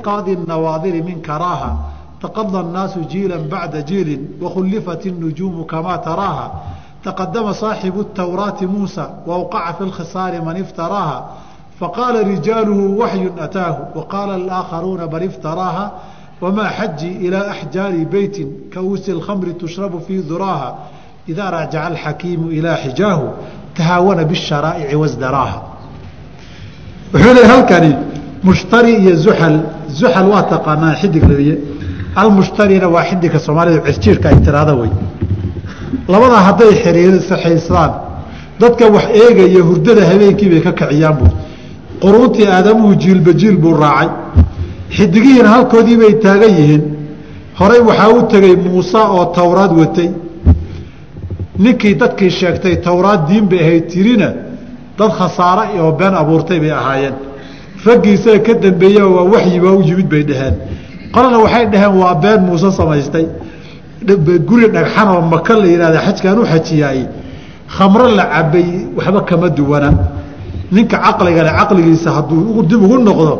qaadi nawaadiri min karaaha taqada الnaasu jiila bacda jiilin wakhulifat الnujuumu kamaa taraaha taqadama صaaxibu الtawraati muusa wawqaca fi اlkhisaari man iftaraaha faqaala rijaaluhu waxyu ataahu waqaala اlaakharuuna bal iftaraaha wamaa xajii ilaa axjaari beyti kauusi اlkhamri tushrabu fii duraaha idaa raajaca alxakiimu ilaa xijaahu tahaawana biالsharaa'ici wasdaraaha wuxuu leey halkani mushtari iyo zuxal zuxal waa taqaanaa xidig labiye almushtarina waa xidigka soomaalida cirjiirka ay tiraada wey labadaa hadday xiriirsaxiisaan dadka wax eegaya hurdada habeenkii bay ka kiciyaan bu quruuntii aadamuhu jiilba jiil buu raacay. Xidigihiina halkoodii bay taagan yihiin. Horey waxaa u tegey muuse oo towraad watay. Ninkii dadkii sheegtay towraad diin bay ahayd tirina dad khasaare oo been abuurtay bay ahaayeen raggiisaga ka dambeeya waa waxyibaa u yimid bay dhaheen. Qolana waxay dhaheen waa been muuse samaystay. Guri dhagxan oo maka la yihahda xajkaan u xajiyaay khamro la cabay waxba kama duwana. Ninka caqligale caqligiisa hadduu dib ugu noqdo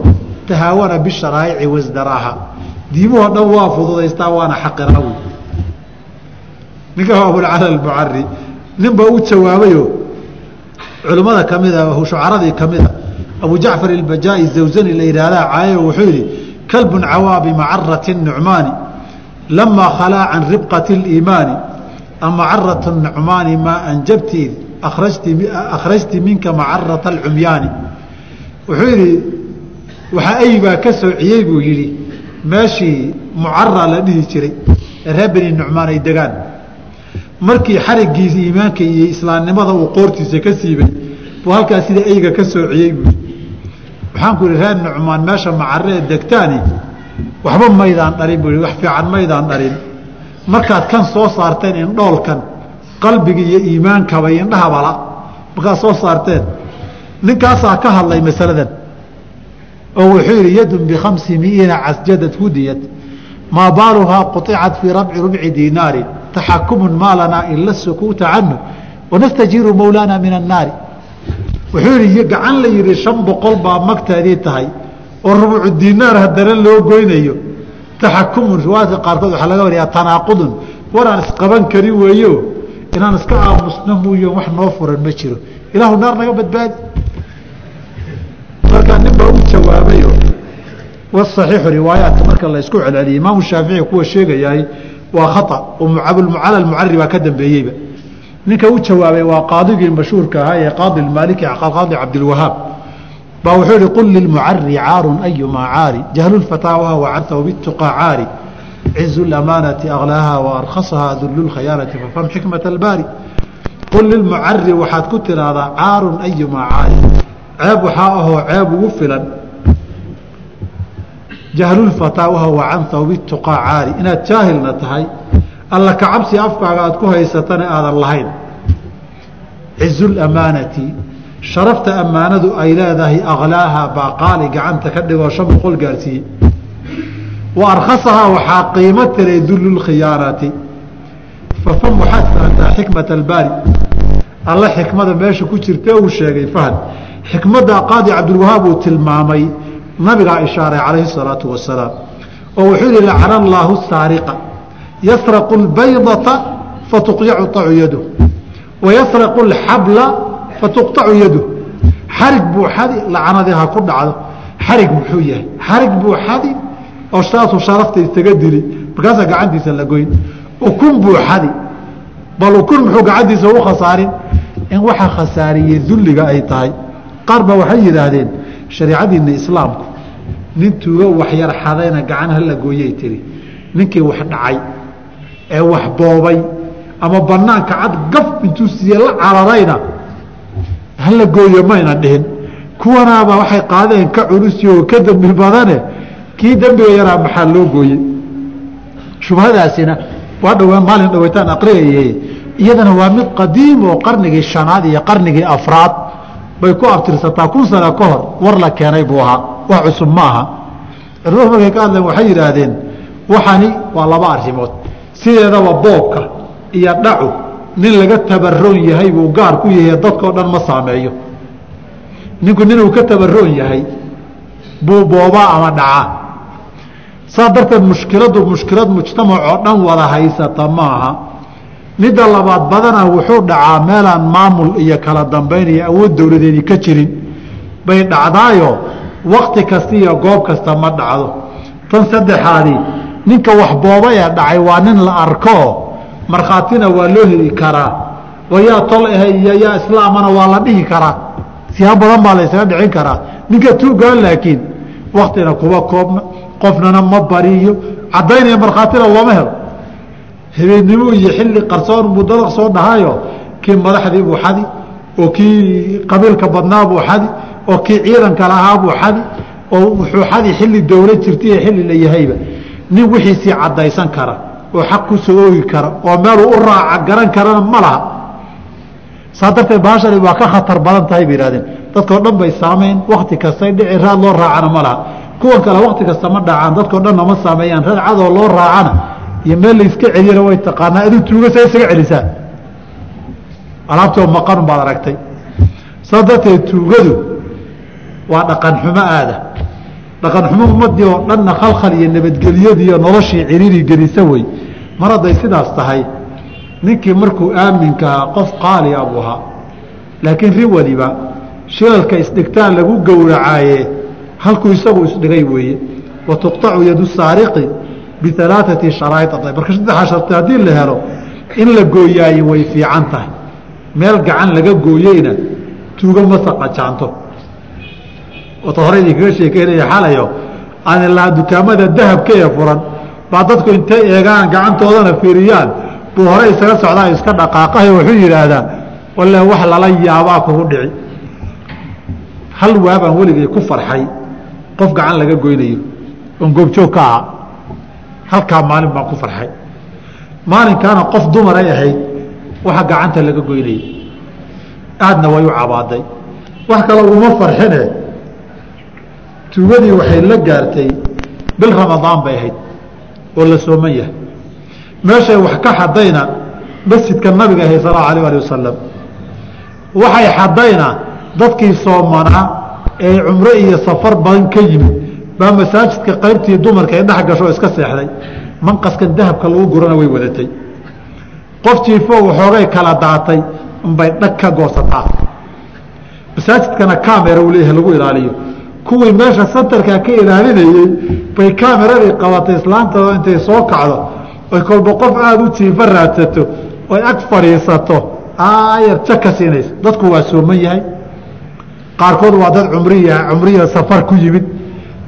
tahaawana bisharaa'ici wasdaraaha. Diimuhoo dhan waa fududaystaa waana xaqiraawi. Ninka abulcala almucari nin baa u jawaabayo culimmada kamida shucaradii kamida abu jacfar ilbajaa zawsani la yidhaahdaa caayo wuxuu yidhi kalbun cawaa bimacarati nucmaani lamaa khalaa can ribqati اliimaani amacarat nucmaani maa anjabti akhrajti minka macarata alcumyaani. Wuxuu yidhi waxaa aybaa ka soociyey buu yidhi meeshii mucara la dhihi jiray ee reer nucmaan ay degaan. Markii xarigiisa iimaanka iyo islaamnimada uu qoortiisa ka siibay buu halkaas sida eyga ka soociyey buu waxaan ku ihi reer nucmaan meesha macare ee degtaani waxba maydaan dhalin buu wax fiican maydaan dhalin markaad kan soo saarteen indhoolkan qalbiga iyo iimaankaba indhahabala. Markaad soo saarteen ninkaasaa ka hadlay masaladan oo wuxuu yidhi yadun bikhamsi miiina casjadad hudiyat maa baaluhaa quطicat fii rabci rubci diinaari taxakumun maa lanaa ila sukuuta canhu wanastajiiru mowlaana min annaari wuxuu yidhi gacan la yidhi shan boqol baa magtaadii tahay oo rubucu diinaar haddana loo goynayo. Taxakumun riwaayadka qaarkood waxaa laga wariyaa tanaaqudun waraan isqaban karin weeyo inaan iska aamusno muuyo wax noo furan ma jiro. Ilaahu naar naga badbaadi. Markaa nin baa u jawaabayo wasaxiixu riwaayaadka marka la isku celceliyay imaamu shaafici kuwa sheegayahay waa khata oo abulmucala almucari baa ka dambeeyeyba ninka u jawaabay waa qaadigii mashhuurka ahaa ee qaadi maaliki qaadi cabdilwahaab. Baa wuxuu ihi qul lilmucari caarun ayumaa caari. Jahlu lfataawaha wacantahu bituqaa caari. Cizu lamaanati aklaaha waarkhasaha dullu lkhayaanati fafam xikmat albaari. Qul lilmucari waxaad ku tiraahdaa caarun ayumaa caari. Ceeb waxaa ahoo ceeb ugu filan. Jahlulfataawaha wacantahu bituqaa caari. Inaad jaahilna tahay alla kacabsi afkaaga aad ku haysatana aadan lahayn. Cizulamaanati sharafta ammaanadu ay leedahay aklaaha baa qaali gacanta ka dhigoo shan boqol gaarsiiyey wa arkhasahaa waxaa qiimo tiray dullulkhiyaanati fafam waxaad fahantaa xikmat albaari. Alla xikmada meesha ku jirta uu sheegay fahad. Xikmadda qaadi cabdilwahaab uu tilmaamay nabigaa ishaaray calayhi salaatu wasalaam oo wuxuu yihi lacana allaahu saariqa yasraqu lbaydata fatuqyacu yaduh wa yasraqu alxabla fatuqطacu yaduh xarig buu xadi lacanadii ha ku dhacdo xarig muxuu yahay xarig buu xadi oo saasuu sharafta isaga dili markaasaa gacantiisa la goyn ukun buu xadi bal ukun muxuu gacantiisa u khasaarin in waxa khasaariyey dulliga ay tahay qaar baa waxay yidhaahdeen shareicadiina islaamku nin tuugo waxyar xadayna gacan hala gooyay tiri ninkii wax dhacay ee wax boobay ama banaanka cad gaf intuu siiye la cararayna hala gooyo mayna dhihin. Kuwanaaba waxay qaadeen ka culusiyo ka dembi badane kii dembiga yaraa maxaa loo gooyey? Shubhadaasina waa dhawaan maalin dhaweytaan aqriyaye iyadana waa mid qadiim oo qarnigii shanaad iyo qarnigii afraad bay ku abtirsataa kun sano ka hor war la keenay buu ahaa. Wax cusub ma aha. Culimadu markay ka hadleen waxay yidhaahdeen waxani waa laba arrimood sideedaba boobka iyo dhacu nin laga tabaroon yahay buu gaar ku yahay dadkao dhan ma saameeyo. Ninku ninuu ka tabaroon yahay buu boobaa ama dhacaa. Saa darteed mushkiladu mushkilad mujtamac oo dhan wada haysata maaha. Midda labaad badanaa wuxuu dhacaa meelaan maamul iyo kala dambayn iyo awood dowladeedi ka jirin. Bay dhacdaayo wakti kasta iyo goob kasta ma dhacdo. Tan saddexaadii ninka wax booba ee dhacay waa nin la arko markhaatina waa loo heli karaa. Wayaa tol ahe iyo yaa islaamana waa la dhihi karaa. Siyaab badan baa la dhicin karaa. Ninka tuugaan laakiin waktina kuba koobna qofnana ma bariyo. Caddaynaya markhaatina looma helo. Habeennimo iyo xilli qarsoon buu soo dhahayo kii madaxdii buu xadi oo kii qabiilka badnaa buu xadi oo kii ciidanka lahaa buu xadi oo wuxuu xadi xilli dowlad jirtay xilli la yahayba nin wixiisii caddaysan kara oo xaq ku soo oogi kara oo meeluu u raaca garan karana ma laha. Saa darteed baashani waa ka khatar badan tahay bay yihahdeen dadkao dhan bay saamayn wakti kastay dhici raad loo raacana ma laha. Kuwan kale wakti kasta ma dhacaan dadkao dhanna ma saameeyaan raad cadoo loo raacana. Iyo meel layska celiyana way taqaanaa aduu tuuga saa isaga celisaa. Alaabtoo maqan baad aragtay. Saa darteed tuugadu waa dhaqan xumo aada dhaqan xumo ummadii oo dhanna khalkhal iyo nabadgelyadii iyo noloshii ciriiri gelisa wey mar hadday sidaas tahay ninkii markuu aaminkahaa qof qaali a buu ahaa laakiin ri waliba shilalka isdhigtaan lagu gowracaaye halkuu isagu isdhigay weeye wa tuqطacu yadu saariqi bialaaثati sharaaid marka saddexaa sharti haddii la helo in la gooyaaye way fiican tahay meel gacan laga gooyeyna tuuga ma saqajaanto wata hore idinkaga sheekeynaya xalayo aan ilaa dukaamada dahabka ee furan baa dadku intay eegaan gacantoodana fiiriyaan. Buu hore isaga socdaa iska dhaqaaqahay wuxuu yidhaahdaa walle wax lala yaabaa kugu dhici. Hal waabaan weligay ku farxay. Qof gacan laga goynayo oon goobjoog ka aha halkaa maalin baan ku farxay. Maalinkaana qof dumaray ahayd waxa gacanta laga goynayay aadna way u cabaaday. Wax kale uguma farxine tuugadii waxay la gaartay bil ramadaan bay ahayd oo la sooman yahay. Meeshay wax ka xadayna masjidka nabiga ahay sal alah ali wasalam waxay xadayna dadkii soomanaa ee cumro iyo safar badan ka yimid. Baa masaajidka qaybtii dumarka ay dhex gasho iska seexday. Manqaskan dahabka lagu gurana way wadatay. Qof jiifo waxoogay kala daatay unbay dhag ka goosataa. Masaajidkana camera uu leeyahay lagu ilaaliyo kuwii meesha santarkaa ka ilaalinayey bay kameradii qabatay islaantooda intay soo kacdo. Oy kolba qof aada u jiifo raadsato oy ag fadhiisato aayar jaka siinaysa. Dadku waa sooman yahay. Qaarkood waa dad cumriya cumriya safar ku yimid.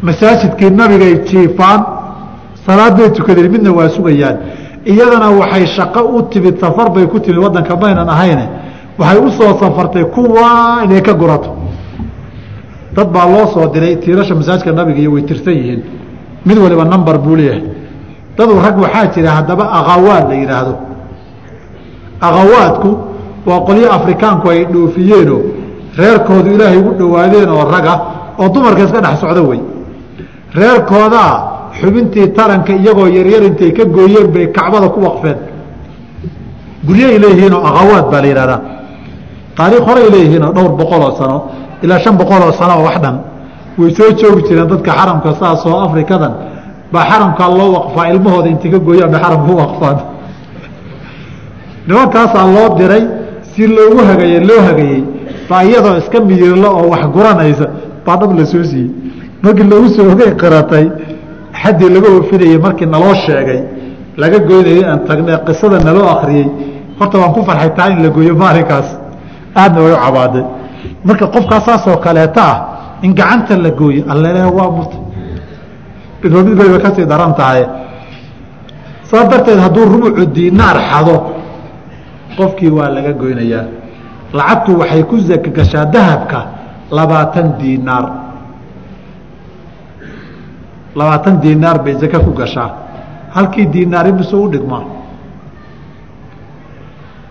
Masaajidkii nabigay jiifaan salaad bay tukadeen midna waa sugayaan. Iyadana waxay shaqo u timid safar bay ku timid wadanka maynan ahayne. Waxay u safartay kuwa inay ka gurato dad baa loo soo diray tiirasha masaajidka nabiga iyo way tirsan yihiin. Mid waliba number buu leeyahay. Dadu rag waxaa jira haddaba akhawaad la yidhaahdo akhawaadku waa qolyo afrikaanku ay dhoofiyeenoo reerkoodu ilaahay ugu dhowaadeen oo raga oo dumarka iska dhex socdo wey. Reerkoodaa xubintii taranka iyagoo yaryar intay ka gooyeen bay kacbada ku waqfeen. Guryahay leeyihiinoo akhawaad baa la yihahdaa taariikh horay leeyihiinoo dhowr boqoloo sano ilaa shan boqoloo sano oo wax dhan way soo joogi jireen dadka xaramka saasoo afrikadan. Baa xaramkaa loo waqfaa ilmahooda intay ka gooyaan bay xaramka u waqfaan. Nimankaasaa loo diray si loogu hagaye loo hagayey baa iyadoo iska miyirlo oo wax guranaysa baa dhab la soo siiyey. Markii loogu soo hogay qiratay xaddii laga oofinayey markii naloo sheegay laga goynayay aan tagnay qisada naloo akriyey horta waan ku farxay taa in la gooyo maalinkaas aadna way u cabaaday marka qofkaa saasoo kaleeta ah in gacanta la gooyo allele waa mid bayba ka sii daran tahay. Saas darteed hadduu rubucu diinaar xado qofkii waa laga goynayaa lacagtu waxay ku zaka gashaa dahabka labaatan diinaar labaatan diinaar bay zaka ku gashaa. Halkii diinaari mise u dhigmaa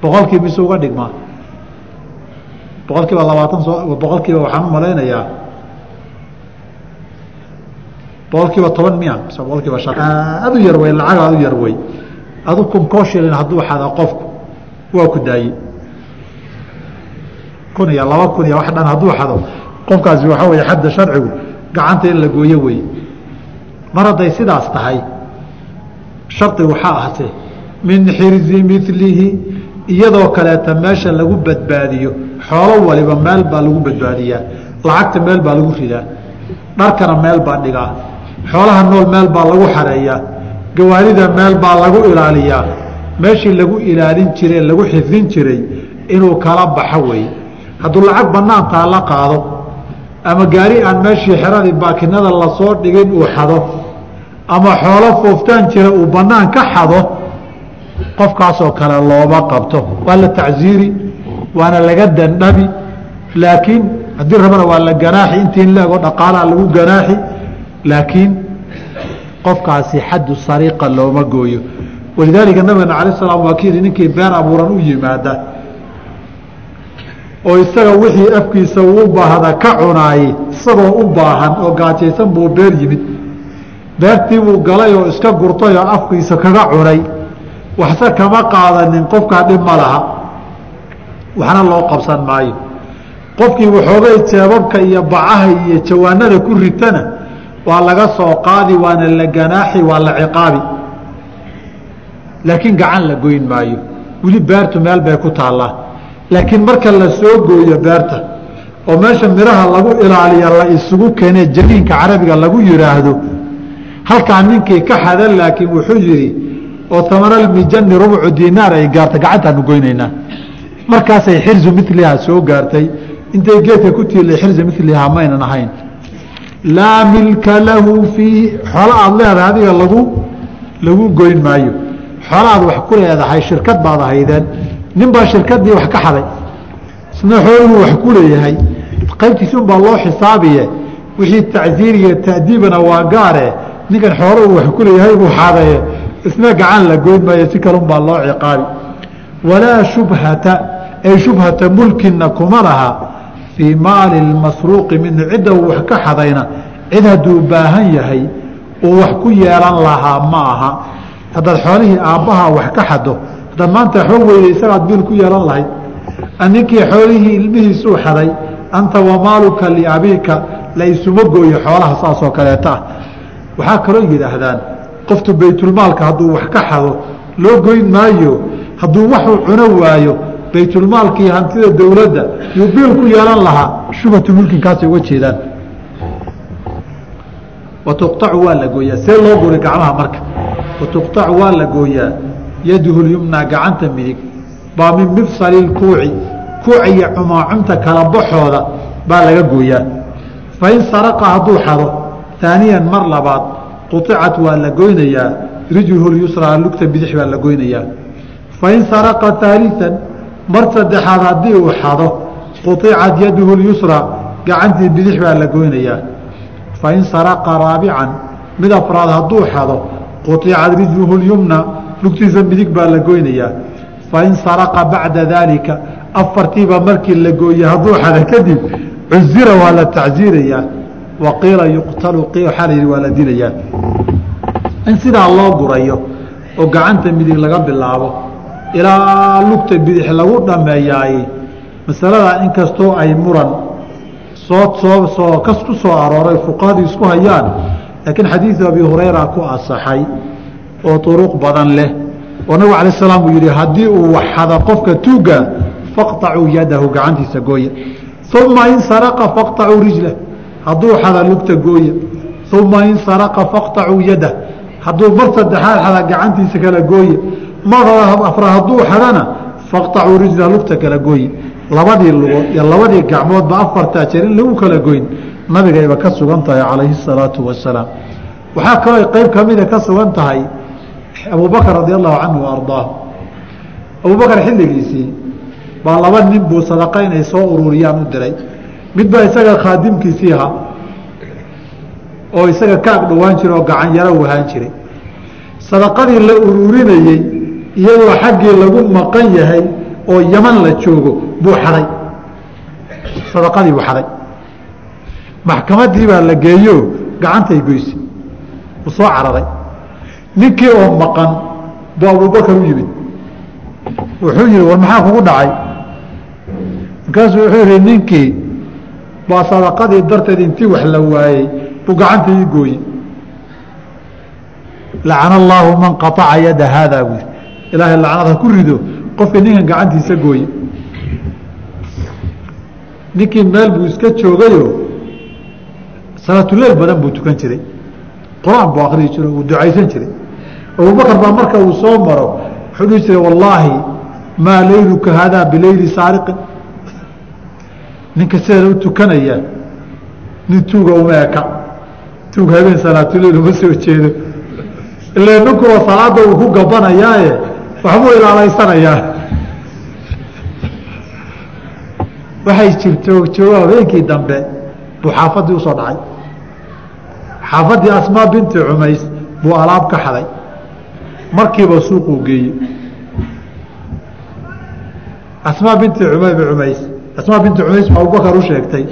boqolkii mise uga dhigmaa boqol kiiba labaatan soo boqol kiiba waxaan u malaynayaa boqol kiiba toban miya mise boqol kiiba shan. Aada u yar wey lacag aada u yar wey adu kun koo shilin hadduu xada qofku waa ku daaye kun iyo laba kun iyo wax dhan hadduu xado. Qofkaasi waxaa wey xadda sharcigu gacanta in la gooyo wey mar hadday sidaas tahay shardi waxaa ahse min xirzi milihi iyadoo kaleeta meesha lagu badbaadiyo xoolo waliba meel baa lagu badbaadiyaa lacagta meel baa lagu ridaa dharkana meel baa dhigaa xoolaha nool meel baa lagu xareeyaa gawaarida meel baa lagu ilaaliyaa meeshii lagu ilaalin jiray lagu xifdin jiray inuu kala baxo wey hadduu lacag banaantaa la qaado ama gaari aan meeshii xeradii baakinada la soo dhigin uu xado ama xoolo fooftaan jira uu banaan ka xado qofkaasoo kale looma qabto. Waa la tacsiiri waana laga dandhabi. Laakiin haddii rabana waa la ganaaxi intii leego dhaqaalaha lagu ganaaxi laakiin qofkaasi xaddu sariiqa looma gooyo. Walidaalika nabigana alay slam waa ki yihi ninkii been abuuran u yimaada oo isaga wixii afkiisa uu baahda ka cunaayey isagoo u baahan oo gaajaysan buu beer yimid. Beertii buu galay oo iska gurtay oo afkiisa kaga cunay waxse kama qaadanin qofkaa dhib ma laha. Waxna loo qabsan maayo. Qofkii waxoogay jeebabka iyo bacaha iyo jawaanada ku ritana waa laga soo qaadi waana la ganaaxi waa la ciqaabi. Laakiin gacan la goyn maayo. Weli beertu meel bay ku taallaa. Laakiin marka la soo gooyo beerta oo meesha midhaha lagu ilaaliya la isugu keene janiinka carabiga lagu yidhaahdo halkaa ninkii ka xadan laakiin wuxuu yidhi oo tamanalmijani rubcu dinaar ay gaarta gacantaanu goynaynaa. Markaasay xirzu milihaa soo gaartay. Intay geedka ku tiilay xirzu milihaa maynan ahayn. Laa milka lahu fii xoola aada leedahay adiga lagu lagu goyn maayo. Xoola aad wax ku leedahay shirkad baad ahaydeen nin baa shirkadii wax ka xaday. Isna xooluu wax ku leeyahay. Qaybtiisi un baa loo xisaabiye. Wixii tacziir iyo ta'diibana waa gaare. Ninkan xoolo uu wax ku leeyahay buu xadaye isna gacan la goyn maayo si kalun baa loo ciqaabi walaa shubhata ay shubhata mulkina kuma laha fii maali masruuqi minhu cidda uu wax ka xadayna cid hadduu baahan yahay uu wax ku yeelan lahaa ma aha. Haddaad xoolihii aabbahaa wax ka xado haddaad maanta xoog weyda isagaad biil ku yeelan lahayd. Ninkii xoolihii ilmihiisuu xaday anta wamaaluka liabiika la isuma gooyo xoolaha saasoo kaleeta. Ah waxaa kaloo yidhaahdaan qoftu baytulmaalka hadduu wax ka xado loo goyn maayo. Hadduu waxuu cuno waayo baytulmaalkii hantida dowladda yuu biil ku yeelan lahaa. Shubhatu mulkinkaasay uga jeedaan. Watuqacu waa la gooyaa. See loo guri gacmaha marka. Watuqacu waa la gooyaa. Yaduhu lyumnaa gacanta midig. Baa min mifsali lkuuci kuuca iyo cumaacumta kala baxooda baa laga gooyaa. Fain saraqa hadduu xado aaniyan mar labaad quicat waa la goynayaa rijluhu lyusraa lugta bidix baa la goynayaa. Fain saraqa aalian mar saddexaad haddii uu xado quicat yaduhu lyusraa gacantii bidix baa la goynayaa. Fain saraqa raabican mid afraad hadduu xado quicat rijluhu lyumna lugtiisa midig baa la goynayaa. Fain saraqa bacda daalika afartiiba markii la gooye hadduu xado kadib cuzira waa la tacsiirayaa waqiila yuqtalu waxaa la yidhi waa la dilayaa in sidaa loo gurayo oo gacanta midig laga bilaabo ilaa lugta bidix lagu dhammeeyaay masaladaa inkastoo ay muran soo soo soo kas ku soo arooray fuqahadu isku hayaan laakiin xadiidu abi hurayra ku asaxay oo turuq badan leh. Oo nabig alay salaam uu yidhi haddii uu waxada qofka tuuga faqطacuu yadahu gacantiisa gooya uma in saraqa faqطacuu rijlah hadduu xada lugta gooye uma in saraqa faqtacuu yadah hadduu mar saddexaad xada gacantiisa kala gooye mar afra hadduu xadana faqtacuu rijla lugta kala gooye labadii lugood iyo labadii gacmoodba afartaa jeer in lagu kala goyn nabigayba ka sugan tahay calayhi salaatu wasalaam waxaa kaloo qeyb kamida ka sugan tahay abubakr radi allahu canhu ardaahu. Abubakar xilligiisii baa laba nin buu sadaqa inay soo ururiyaan u diray mid baa isaga khaadimkiisii ahaa oo isaga ka ag dhowaan jira oo gacan yaro wahaan jiray. Sadaqadii la ururinayey iyadoo xaggii lagu maqan yahay oo yaman la joogo buu xaday. Sadaqadii buu xaday. Maxkamadii baa la geeyo gacantay goysay. Uu soo cararay. Ninkii oo maqan buu abubakar u yimid. Wuxuu yihi war maxaa kugu dhacay? Markaasuu wuxuu yihi ninkii baa sadaqadii darteed intii wax la waayey buu gacanta ii gooyey. Lacana allaahu man qaaca yada haadaa buu ilaahay lacnad ha ku rido qofkii ninkan gacantiisa gooye ninkii meel buu iska joogayo salaatuleyl badan buu tukan jiray. Qur'aan buu akriyi jiro uu ducaysan jiray. Abubakar baa marka uu soo maro wuxuu dhihi jiray wallaahi maa leyluka haadaa bileyli saariqin ninka sideeda u tukanaya nin tuuga uma eka tuug habeen salaatuleyl uma soo jeedo. Ila ninkuwa salaada uu ku gabanayaaye waxbuu ilaalaysanayaa. Waxay jirto jooga habeenkii dambe buu xaafaddii u soo dhacay. Xaafaddii asmaa binti cumays buu alaab ka xaday markiiba suuquu geeyey. Asmaa binti umay cumays asmaa binti cumays baa abubakar u sheegtay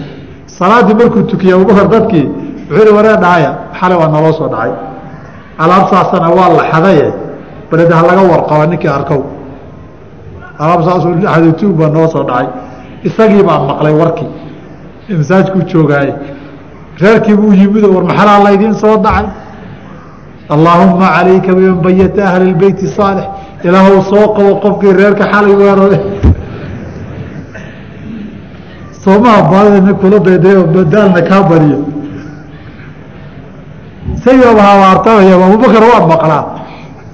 markuu tukiyey abubakar dadkii wuxuu ihi waree dhahaya xalay waa naloo soo dhacay. Alaab saasana waa la xadaye baled ha laga warqaba ninkii arkow. Alaab saasuu xaday tuug baa noo soo dhacay. Isagii baa maqlay warkii masaajkuu joogaaye reerkii buu yimid war maxalaa laydiin soo dhacay? Allaahuma calayka biman bayata ahli beyti saalix. Ilaahw soo qabo qofkii reerka xalay weerare soomaha baadida nin kula daydayo badaalna kaa bariyo. Sayaba habaartamaya abubakar waa maqlaa.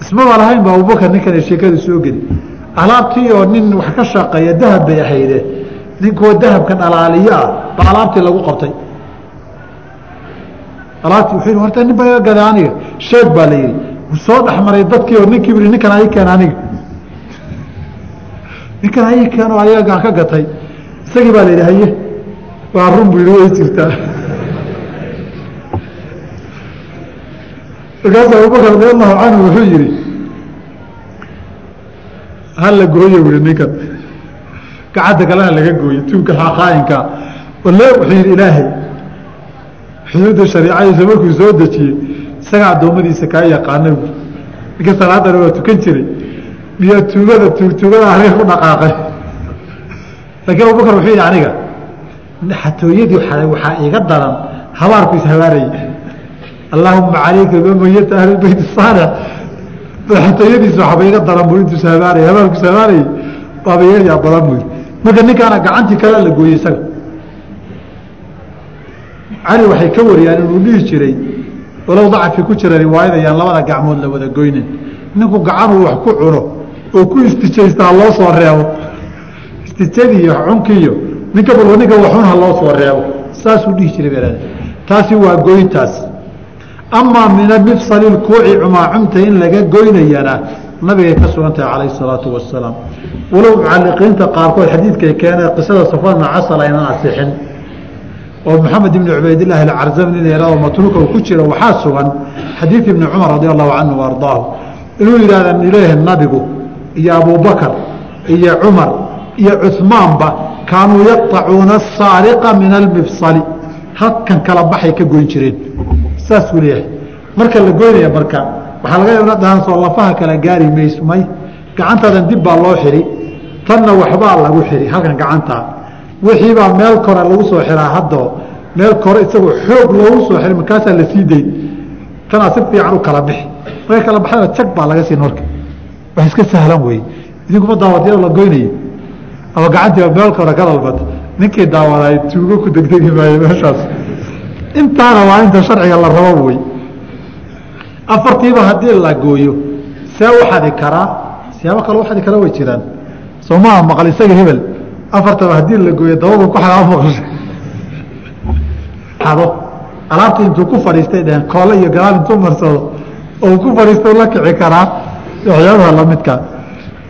Ismaba lahayn ba abubakar ninkan sheekada soo geli. Alaabtii oo nin wax ka shaqeeya dahab bay ahayde ninkuwa dahabka dhalaaliyo ah baa alaabtii lagu qabtay. Alaabtii yidhi horta nin baa gaday aniga. Sheeg baa la yidhi wuu soo dhexmaray dadkii oo ninkii ninkan ai keen aniga ninkan ai keeno ayagaan ka gatay isagii baa la yidhi haye waa run buu yidhi way jirtaa. Markaasu abubakar radi allahu canhu wuxuu yihi hala gooye ui ninkan gacadda kalena laga gooye tuugka xaaqaayinka wale wuxuu yihi ilaahay xuduudda shariicadiisa markuu soo dejiyey isaga addoommadiisa kaa yaqaana bu ninka salaadana waa tukan jiray miyaa tuugada tuugtuugada aniga ku dhaqaaqay laakiin abubakar wuxuu yihi aniga xatooyadii waxaa iga daran habaarku ishabaarayay allaahuma calayka bimayata ahli beyt saalix xatooyadiisa waxba iga daran buu intuu ishabaarayay habaarku ishabaarayay baaba iga yaa badan buu marka ninkaana gacantii kale la gooyey isaga. Cali waxay ka wariyaan inuu dhihi jiray walow dacfi ku jira riwaayada yaan labada gacmood la wada goynin. Ninku gacanuu wax ku cuno oo ku istijaystaa loo soo reebo istijadiiyo cunkiiyo ninka balba ninka waxun ha reebo. Saasuu dhihi jiray baa taasi waa goyntaas amaa mina mifsali lkuuci cumaacumta in laga goynayana nabigay ka sugan tahay calayhi salaatu wasalaam walow mucaliqiinta qaarkood xadiidkay keenee qisada safwan bna casal aynan asixin. Oo maxamed ibni cubaydillaahi alcarzam nin yahado matruuka uu ku jiro waxaa sugan xadiid ibni cumar radi allahu canhu wa inuu yidhahda ileeyahay nabigu iyo abubakar iyo cumar iyo cuhmaanba kaanuu yaqطacuuna asaariqa min almifsali. Halkan kala baxay ka goyn jireen. Saasuu leeyahay. Marka la goynaya marka waxaa laga yaaba dhahansoo lafaha kala gaari mayso may gacantaadan dib baa loo xidhi tanna waxbaa lagu xidhi halkan gacantaa wixiibaa meel kore lagu soo xiraa haddoo. Meel kore isagoo xoog loogu soo xiray markaasaa la sii dayn. Tanaa si fiican u kala bixi. Markay kala baxdana jag baa laga siin marka. Wax iska sahlan weeye. Idinkuma daawadyado la goynayo ama gacantiiba meel kore ka dalbata ninkii daawadaay tuugo ku degdegi maayo meeshaas. Intaana waa inta sharciga la rabo wey. Afartiiba haddii la gooyo see u xadi karaa siyaabo kale u xadi karaa way jiraan. Soo maha maqal isaga hebel. Afartaba haddii la gooyo dabadu ku xagaa maqasha xado. Alaabta intuu ku fadhiistay dheheen koole iyo gadaal intuu marsado oo ku fadhiista la kici karaa waxyaabaha lamidka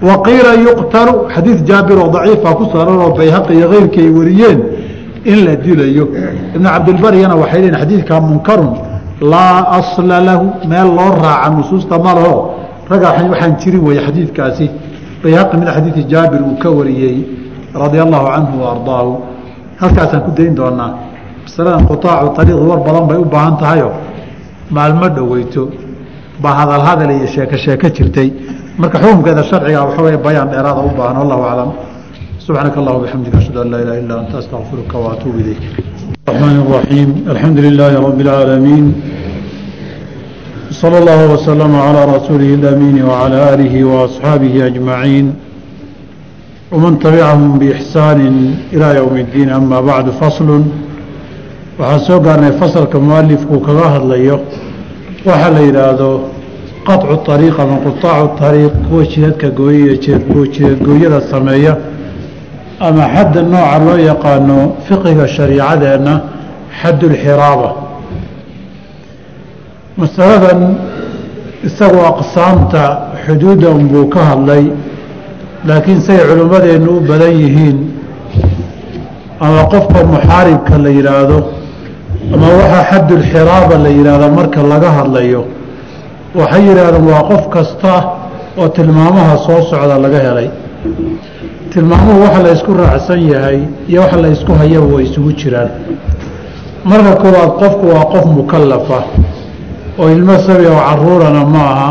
waqiila yuqtalu xadiid jaabir oo daciifa ku saaran oo bayhaqi iyo keyrkii ay wariyeen in la dilayo ibnu cabdilbariyana waxay leeyiin xadiidkaa munkarun laa asla lahu meel loo raaca nusuusta ma laho ragga waxaan jirin weeye xadiidkaasi bayhaqi min xadiidi jaabir uu ka wariyey radia allahu canhu wa halkaasaan ku dayn doonaa masaladan qutaacu ariiqi war badan bay u baahan tahayo maalmo dhoweyto baa hadal hadal iyo sheeko sheeko jirtay marka xukunkeeda sharciga waxa wey bayaan dheeraada u baahan wallahu aclam subxaanaka allah bixamdika ashhadu an laa ilaha illa anta astaqfiruka waatuubu ilayk الرحمن الرحيم الحمد لله رب العالمين صلى الله وسلم على رسوله الأمين وعلى آله وأصحابه أجمعين ومن تبعهم بإحسان إلى يوم الدين أما بعد فصل waxaan soo gaarnay fasalka mualifku kaga hadlayo waxaa la yidhaahdo qaطcu ariiq ama quطaacu ariiq kuwa jidadka gooyaya jidadgooyada sameeya ama xadda nooca loo yaqaano fiqiga shariicadeenna xaddu lxiraaba masaladan isagoo aqsaamta xuduudan buu ka hadlay laakiin say culummadeennu u badan yihiin ama qofka muxaaribka la yidhaahdo ama waxaa xaddu lxiraaba la yidhaahdo marka laga hadlayo waxay yidhaahdeen waa qof kasta oo tilmaamaha soo socda laga helay. Tilmaamuhu waxa la ysku raacsan yahay iyo waxa la ysku hayaba way isugu jiraan. Marka koowaad qofku waa qof mukallafa oo ilmo sabi oo caruurana ma aha.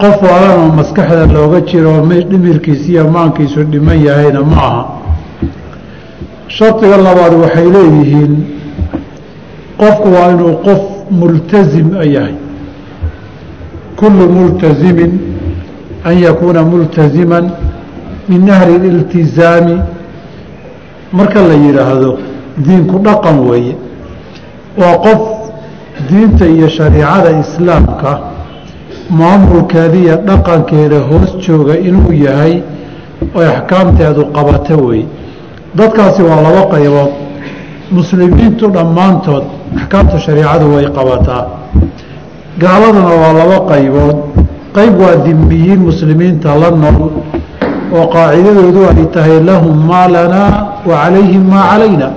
Qof waalanoo maskaxda looga jiro dhimirkiisa iyo maankiisu dhiman yahayna ma aha. Shardiga labaad waxay leeyihiin qofku waa inuu qof multasim yahay kullu multasimin an yakuuna multasiman min ahli اliltizaami marka la yidhaahdo diinku dhaqan weeye waa qof diinta iyo shariicada islaamka maamulkeeda iyo dhaqankeeda hoos jooga inuu yahay oy axkaamteedu qabato weeye dadkaasi waa laba qaybood muslimiintu dhammaantood axkaamta shariicadu way qabataa gaaladuna waa laba qaybood. Qayb waa dimiyiin muslimiinta la nool oo qaacidadoodu ay tahay lahum maa lanaa wa calayhim maa calayna.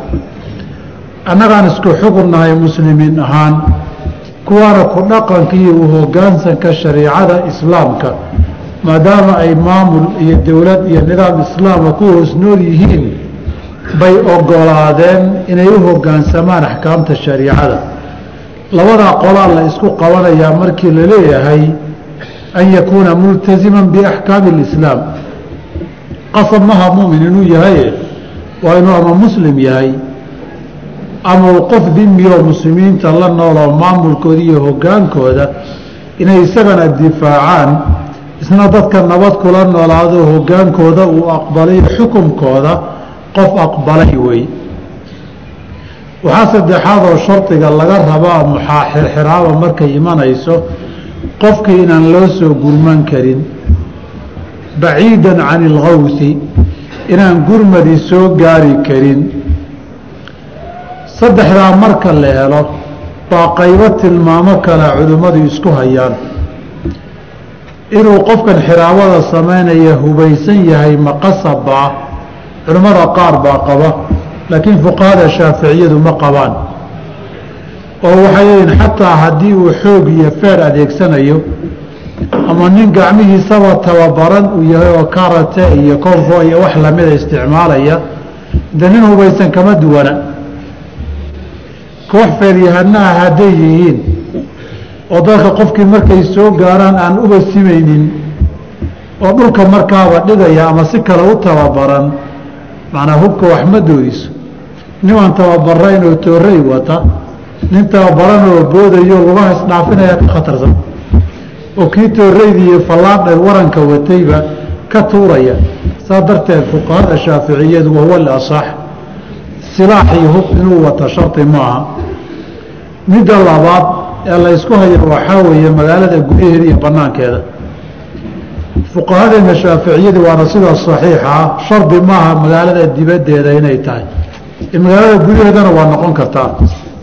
Annagaan isku xugunnahay muslimiin ahaan kuwaana ku dhaqanka iyo u hoggaansanka shariicada islaamka maadaama ay maamul iyo dowlad iyo nidaam islaama ku hoos nool yihiin bay ogolaadeen inay u hoggaansamaan axkaamta shariicada labadaa qolaa la isku qabanayaa markii la leeyahay an yakuuna multasiman biaxkaami اlislaam qasab maha mumin inuu yahaye waa inuu ama muslim yahay ama uu qof dimiyoo muslimiinta la nooloo maamulkooda iyo hoggaankooda inay isagana difaacaan isna dadka nabad kula noolaado hoggaankooda uu aqbalay xukunkooda qof aqbalay wey waxaa saddexaadoo shardiga laga rabaa muxaaxirxiraaba markay imanayso qofkii inaan loo soo gurman karin baciidan can ilgawsi inaan gurmadi soo gaari karin. Saddexdaa marka la helo baa qaybo tilmaamo kale culimmadu isku hayaan. Inuu qofkan xiraabada samaynaya hubaysan yahay maqasabaa culimmada qaar baa qaba laakiin fuqahada shaaficiyadu ma qabaan. Oo waxay leeyihiin xataa haddii uu xoog iyo feer adeegsanayo ama nin gacmihiisaba tababaran uu yahay oo karate iyo konfo iyo wax lamida isticmaalaya de nin hubaysan kama duwana. Koox feeryahanaha hadday yihiin oo dadka qofkii markay soo gaaraan aan uba simaynin oo dhulka markaaba dhigaya ama si kale u tababaran macnaa hubka wax ma doodiso niman tababarayn oo toorey wata. Nin tababaran oo boodayo lugaha isdhaafinaya ka khatarsan. Oo kii tooreydi iyo fallaadha waranka watayba ka tuuraya. Saa darteed fuqahada shaaficiyadu wahuwa alasax silaax iyo hub inuu wata shardi maaha midda labaad ee la ysku hayo waxaa weeye magaalada gudaheeda iyo banaankeeda fuqahadeena shaaficiyadii waana sida saxiixa. Shardi maaha magaalada dibaddeeda inay tahay magaalada gudaheedana waa noqon kartaa.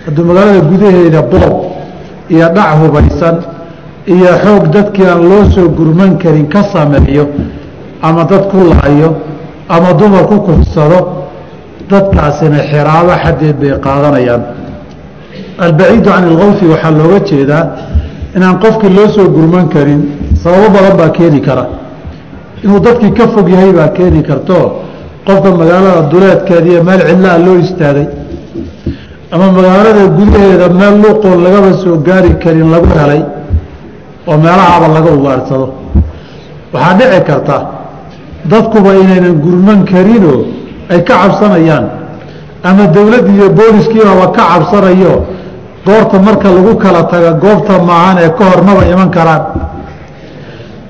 Hadduu magaalada gudaheeda boob iyo dhac hubaysan iyo xoog dadkii aan loo soo gurman karin ka sameeyo ama dad ku laayo ama dumar ku kufsado dadkaasina xiraabo xaddeed bay qaadanayaan. Albaciidu can ilkawfi waxaa looga jeedaa inaan qofkii loo soo gurman karin sababo badan baa keeni kara. Inuu dadkii ka fog yahay baa keeni karto qofka magaalada duleedkeeda iyo meel cidlaa loo istaagay ama magaalada gudaheeda meel luuqoon lagaba soo gaari karin lagu helay oo meelahaaba laga ugaarsado. Waxaa dhici karta dadkuba inaynan gurman karinoo ay ka cabsanayaan ama dowladd iyo booliskiibaba ka cabsanayo goorta marka lagu kala taga goobta maahan ee ka hor maba iman karaan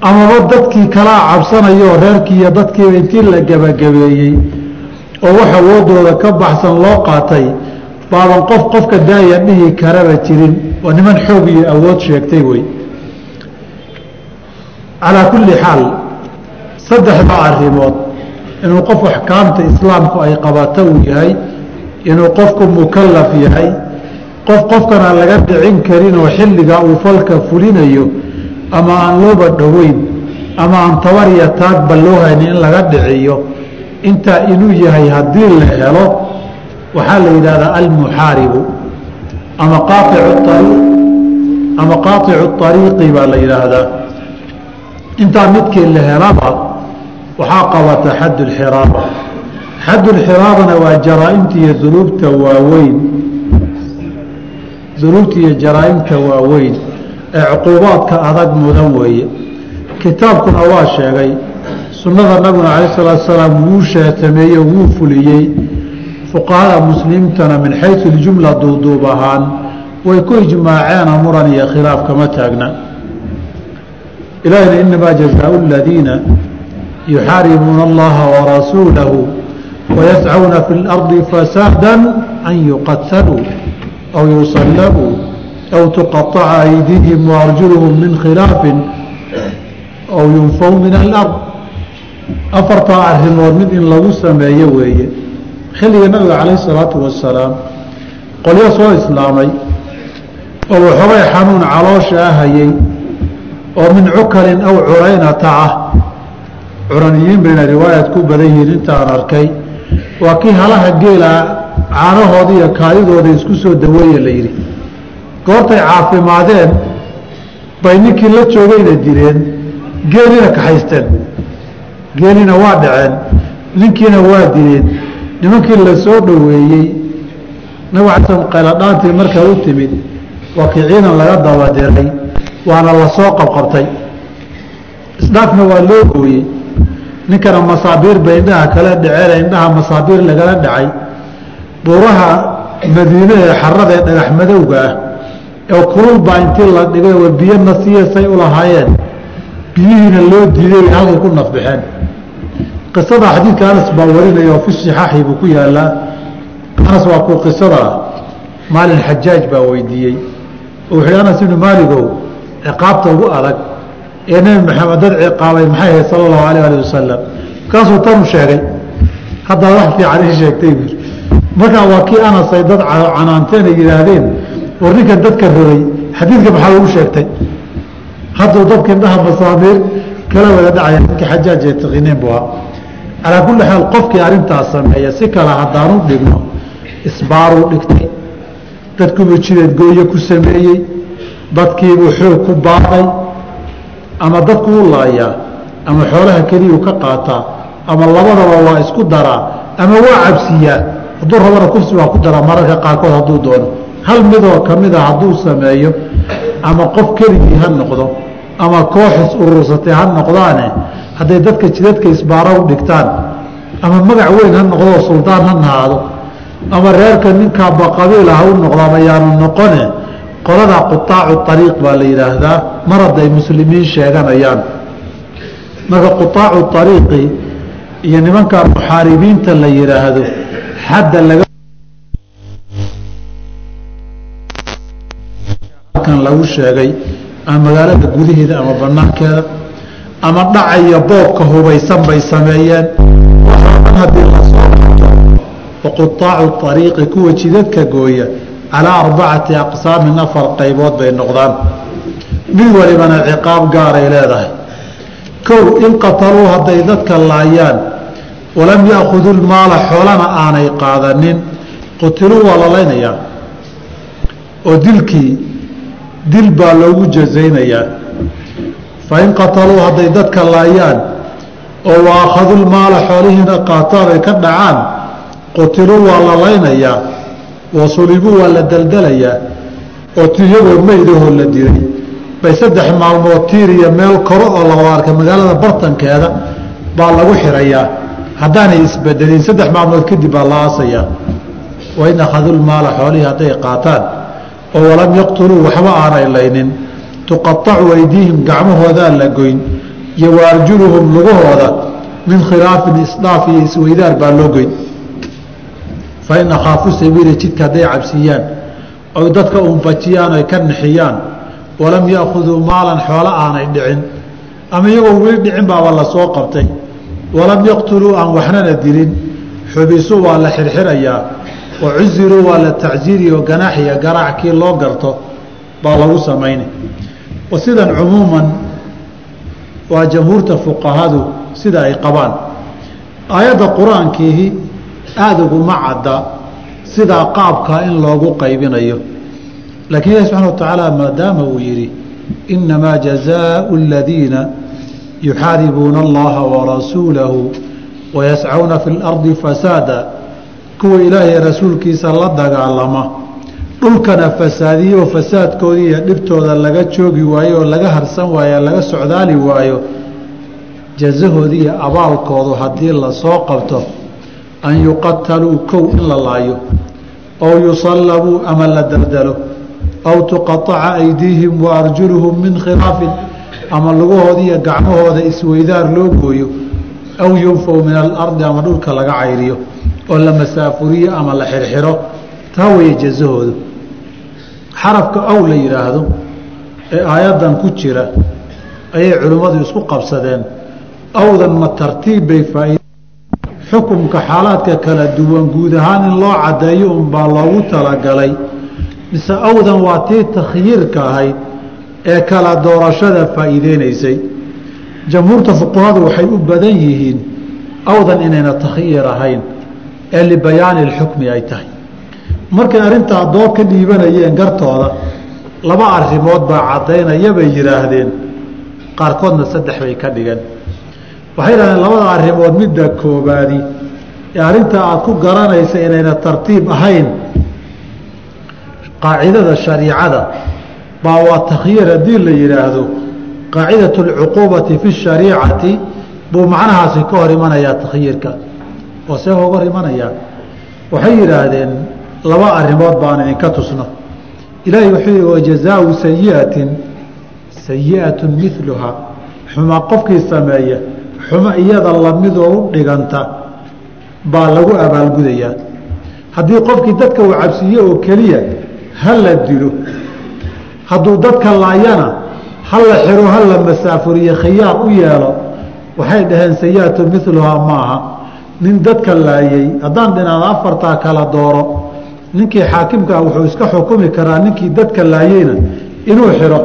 amaba dadkii kalaa cabsanayo reerkii iyo dadkiiba intii la gebagabeeyey oo wax awoodooda ka baxsan loo qaatay baaban qof qofka daaya dhihi karaba jirin. Waa niman xoog iyo awood sheegtay wey. Calaa kulli xaal saddexda arrimood inuu qof axkaamta islaamku ay qabato uu yahay inuu qofku mukallaf yahay qof qofkan aan laga dhicin karin oo xilligaa uu falka fulinayo ama aan looba dhoweyn ama aan tabar iyo taagba loo haynin in laga dhiciyo intaa inuu yahay haddii la helo waxaa la yidhahdaa almuxaaribu ama qaaicu ama qaaicu ariiqi baa la yidhaahdaa. Intaa midkii la helaba waxaa qabata xad lxiraaba xad lxiraabana waa jaraa-imta iyo dunuubta waaweyn. Dunuubta iyo jaraa-imta waaweyn ee cuquubaadka adag mudan weeye. Kitaabkuna waa sheegay sunnada nabiguna calayh salaatu salaam wuu sheetameeye wuu fuliyey. Fuqahada muslimiintana min xaysu ljumla duuduub ahaan way ku ijmaaceena muran iyo khilaaf kama taagna. Ilaahina inamaa jazaau aladiina yuxaaribuuna allaha warasuulahu wayascuuna fi اlardi fasaada an yuqataluu aw yusallabuu aw tuqaطaca aydiihim waarjuluhum min khilaafin aw yunfaw min alard afartaa arrimood mid in lagu sameeyo weeye xilliga nabiga calayh isalaatu wasalaam qolyo soo islaamay oo waxoogay xanuun caloosha ahayey oo min cukalin aw curaynata ah curaniyiin bayna riwaayad ku badan yihiin intaan arkay waa kii halaha geela caanahooda iyo kaadidooda isku soo daweeye la yidhi goortay caafimaadeen bay ninkii la joogayna dileen geelina kaxaysteen geelina waa dhaceen ninkiina waa dileen nimankii la soo dhoweeyey nabig xasan qayladhaantii markaa u timid waa kii ciidan laga dabadiray waana la soo qabqabtay. Isdhaafna waa loo gooyey. Ninkana masaabiir bay indhaha kala dhaceen indhaha masaabiir lagala dhacay. Buuraha madiine ee xarada ee dhagax madowga ah oo kulul baa intii la dhigay biyo nasiyasay u lahaayeen. Biyihiina loo diiday halkay ku nafbaxeen qisada xadiidka anas baa warinaya oo fi sixaaxi buu ku yaalaa anas waa kuu qisada maalin xajaaj baa weydiiyey. Oo wuxuu anas ibnu maaligow ciqaabta ugu adag ee nebi maxamed dad ciqaabay maxay ahayd sala allahu alayh ali wasalam markaasuu tanu sheegay haddaa wax fiican ii sheegtay. Buui markaa waa kii anasay dad canaanteen ay yidhaahdeen war ninkan dadka rogay xadiidka maxaa lagu sheegtay? Hadduu dadka indhaha masaamiir kala wada dhacaya dadka xajaaj ee taqiineen bu ahaa. Calaa kulli xaal qofkii arrintaas sameeya si kale haddaanu dhigno isbaaruu dhigtay. Dadkuubuu jideed gooye ku sameeyey dadkiibuu xoog ku baaqay ama dadku u laayaa ama xoolaha keliyuu ka qaataa ama labadaba waa isku daraa ama waa cabsiyaa hadduu rabana kufsi waa ku daraa mararka qaarkood hadduu doono hal midoo ka mid a hadduu sameeyo ama qof keligii ha noqdo ama kooxis urursatay ha noqdaane hadday dadka jidadka isbaaro u dhigtaan ama magac weyn ha noqdoo suldaan ha nahaado ama reerka ninkaaba qabiil ah u noqdo ama yaanu noqone qolada qutaacu ariiq baa la yidhaahdaa mar hadday muslimiin sheeganayaan marka qutaacu ariiqi iyo nimanka muxaaribiinta la yidhaahdo xadda laga halkan lagu sheegay ama magaalada gudaheeda ama banaankeeda ama dhacaya boobka hubaysan bay sameeyeen. Waxaa dhan haddii la soo qabto waqutaacu ariiqi kuwa jidadka gooya calaa arbacati aqsaamin afar qaybood bay noqdaan. Mid walibana ciqaab gaaray leedahay. Kow in qataluu hadday dadka laayaan walam yaakhuduu lmaala xoolana aanay qaadanin qutiluu waa la oo dilkii dil baa loogu jazaynayaa. Fain qataluu hadday dadka laayaan oo waakhaduu lmaala xoolihiina qaataan ay ka dhacaan qutiluu waa la laynayaa wasulibuu waa la daldalayaa oo tiyagoo meydahoo la dilay bay saddex maalmood tiir iyo meel koro oo laga arka magaalada bartankeeda baa lagu xirayaa. Haddaanay isbedelin saddex maalmood kadib baa la aasayaa. Wain akhaduu lmaala xoolihii hadday qaataan oo walam yaqtuluu waxba aanay laynin tuqaacu aydiihim gacmahoodaa la goyn iyo waarjuluhum lugahooda min khilaafin isdhaaf iyo isweydaar baa loo goyn. Fain akhaafu sabiila jidka hadday cabsiiyaan oy dadka unfajiyaan oy ka nixiyaan walam yaakhuduu maalan xoolo aanay dhicin ama iyagoo weli dhicin baaba la soo qabtay. Walam yaqtuluu aan waxnana dilin xubisu waa la xirxirayaa wa cusiruu waa la tacsiiri oo ganaaxiya garaac kii loo garto baa lagu samaynay wa sidan cumuuman waa jamhuurta fuqahadu sida ay qabaan. Aayadda qur'aankiihi aada uguma cadda sidaa qaabkaa in loogu qaybinayo. Laakiin ilahi subxana wa tacaala maadaama uu yidhi innamaa jazaau aladiina yuxaaribuuna allaha warasuulahu wayascawna fi اlardi fasaada kuwa ilaahay rasuulkiisa la dagaalama. Dhulkana fasaadiyo oo fasaadkoodii iyo dhibtooda laga joogi waayo oo laga harsan waayo laga socdaali waayo jazahoodii iyo abaalkoodu haddii la soo qabto an yuqataluu kow in la laayo ow yusallabuu ama la daldalo aw tuqaaca aydiihim wa arjuluhum min khilaafin ama lugahooda iyo gacmahooda isweydaar loo gooyo aw yunfaw min alardi ama dhulka laga cayriyo oo la masaafuriyo ama la xirxiro taa weeye jazahoodu. Xarafka aw la yidhaahdo ee aayaddan ku jira ayay culimmadu isku qabsadeen. Awdan ma tartiib bay faaid xukumka xaalaadka kala duwan guud ahaan in loo caddeeyo unbaa loogu talagalay. Mise awdan waa tii takhyiirka ahayd ee kala doorashada faa'iideynaysay jamhuurta fuqahadu waxay u badan yihiin awdan inayna takhyiir ahayn ee libayaani ilxukmi ay tahay. Markay arrintaa doo ka dhiibanayeen gartooda laba arrimood baa caddaynaya bay yidhaahdeen. Qaarkoodna saddex bay ka dhigeen. Waxay yidhahdeen labada arrimood midda koobaadi ee arrintaa aada ku garanaysa inayna tartiib ahayn. Qaacidada shariicada baa waa takhyiir haddii la yidhaahdo qaacidat alcuquubati fi shariicati buu macnahaasi ka hor imanayaa takhyiirka oo see uga hor imanayaa waxay yidhaahdeen laba arrimood baan idinka tusno. Ilaahay wuxuu yihi wajazaau sayiatin sayi'atu miluhaa xuma qofkii sameeya xumo iyada lamidoo u dhiganta baa lagu abaalgudayaa. Haddii qofkii dadka uu cabsiiye oo keliya ha la dilo hadduu dadka laayana ha la xiro ha la masaafuriyo khiyaar u yeelo waxay dhaheen sayi'atu miluhaa maaha nin dadka laayey haddaan dhinaada afartaa kala dooro ninkii xaakimkaa wuxuu iska xukumi karaa ninkii dadka laayeyna inuu xiro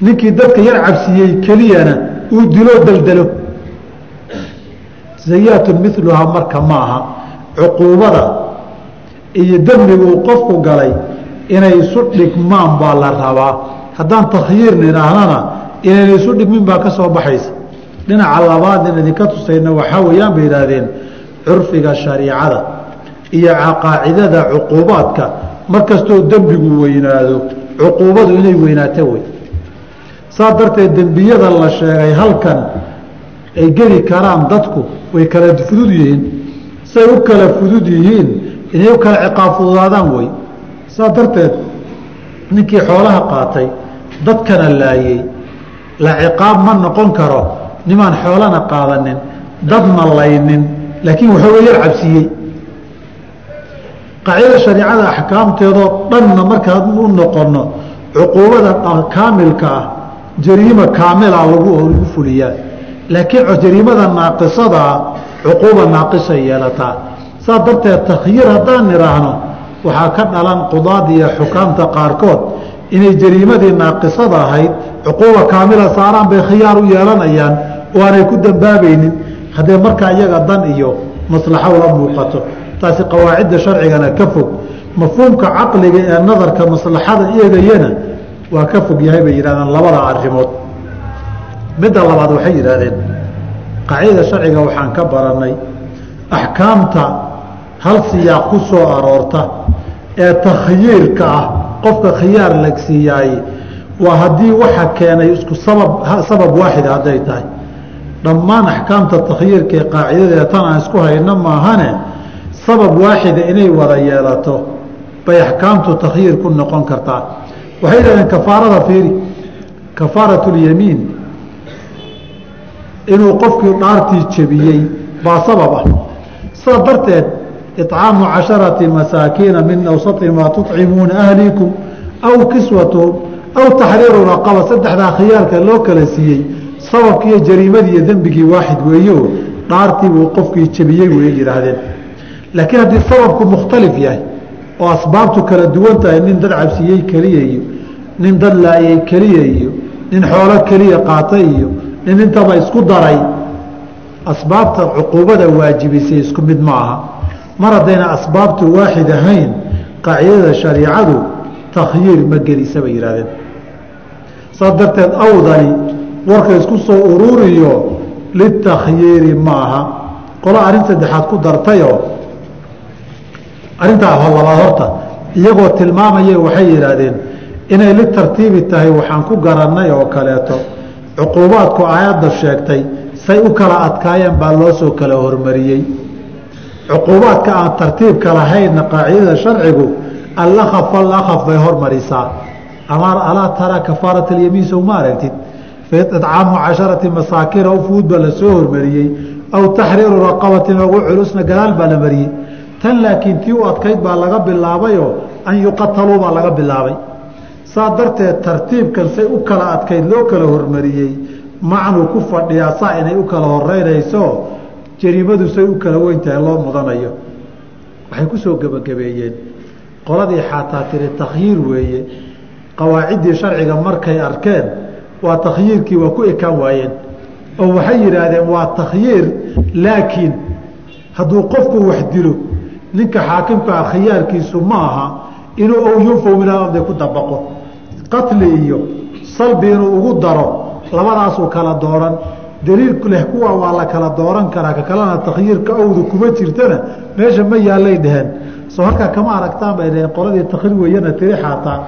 ninkii dadka yar cabsiiyey keliyana uu dilo deldelo sayi'atun miluhaa marka ma aha. Cuquubada iyo dembigu uu qofku galay inay isu dhigmaan baa la rabaa. Haddaan takhyiir nidhaahnana inayna isu dhigmin baa ka soo baxaysa dhinaca labaad in idinka tusayna waxaa weeyaan bay yidhaahdeen curfiga shariicada iyo qaacidada cuquubaadka. Markastoo dembigu weynaado cuquubadu inay weynaato wey. Saa darteed dembiyada la sheegay halkan ay geli karaan dadku way kala fudud yihiin. Say u kala fudud yihiin inay u kala ciqaab fududaadaan wey. Saa darteed ninkii xoolaha qaatay dadkana laayey la ciqaab ma noqon karo nimaan xoolana qaadanin dadna laynin laakiin waxooga yar cabsiiyey qaacidada shariicada axkaamteedoo dhanna markaan u noqono cuquubada kaamilka ah jariima kaamila lagu lagu fuliyaa. Laakiin jariimada naaqisadaa cuquuba naaqisay yeelataa. Saa darteed takhyiir haddaan nidhaahno waxaa ka dhalan qudaada iyo xukaamta qaarkood. Inay jariimadii naaqisada ahayd cuquuba kaamila saaraan bay khiyaar u yeelanayaan oo ku dambaabaynin. Haddee markaa iyaga dan iyo maslaxo la muuqato taasi qawaacidda sharcigana ka fog. Mafhuumka caqliga ee nadarka maslaxada eegayana waa ka fog yahay bay yidhahdeen labada arrimood. Midda labaad waxay yidhaahdeen qaacidada sharciga waxaan ka barannay axkaamta hal siyaaq ku soo aroorta ee takhyiirka ah qofka khiyaar lagsiiyaaye waa haddii waxa keenay isku sabab sabab waaxida hadday tahay dhammaan axkaamta takhyiirka ee qaacidadeeda tan aan isku hayno maahane sabab waaxida inay wada yeelato bay axkaamtu takhyiir ku noqon kartaa. Waxay yidhahdeen kafaarada fiiri kafaarat lyamiin inuu qofkii dhaartii jebiyey baa sabab ah. Sidaa darteed iطcaamu casharati masaakiina min awsati maa tuطcimuuna ahlikum aw kiswatuhum aw taxriiru raqaba saddexdaa khiyaarka loo kala siiyey jariimadii iyo dembigii waaxid weeyo dhaartii buu qofkii jebiyey way yidhaahdeen. Laakiin haddii sababku mukhtalif yahay oo asbaabtu kala duwan tahay nin dad cabsiyey keliya iyo nin dad laayay keliya iyo nin xoolo keliya qaatay iyo nin intaba isku daray asbaabta cuquubada waajibisay isku mid ma aha. Mar haddayna asbaabtu waaxid ahayn qaacidada shariicadu takhyiir ma gelisa bay yidhahdeen saas darteed awdani warka isku soo ururiyo litakhyiiri ma aha qolo arrin saddexaad ku dartayoo arrintaa labaad horta iyagoo tilmaamaya waxay yidhaahdeen inay litartiibi tahay waxaan ku garannay oo kaleeto. Cuquubaadku aayadda sheegtay say u kala adkaayeen baa loo soo kala hormariyey. Cuquubaadka aan tartiibka lahaynna qaacidada sharcigu alakaf alakaf bay hormarisaa. Alaa taraa kafaarat alyamiin sow ma aragtid faicaamu casharati masaakina ufuud baa la soo hormariyey aw taxriiru raqabatin ugu culusna gadaal baa la mariyey. Tan laakiin tii u adkayd baa laga bilaabayoo an yuqataluu baa laga bilaabay. Saa darteed tartiibkan say u kala adkayd loo kala hormariyey macnuu ku fadhiyaa saa inay u kala horeynayso jariimadu say u kala weyntahay loo mudanayo. Waxay ku soo gebagabeeyeen. Qoladii xaataa tiri takhyiir weeye qawaaciddii sharciga markay arkeen waa takhyiirkii waa ku ekaan waayeen oo waxay yidhaahdeen waa takhyiir laakiin hadduu qofku wax dilo ninka xaakimkaa khiyaarkiisu ma aha inuu ow yunfow min alardi ku dabaqo qatli iyo salbi inuu ugu daro labadaasuu kala dooran. Daliil leh kuwa waa la kala dooran karaa ka kalena takhyiirka owda kuma jirtana meesha ma yaallay dheheen soo halkaa kama aragtaan bay dheheen qoladii takhyiir weeyana tiri xaataa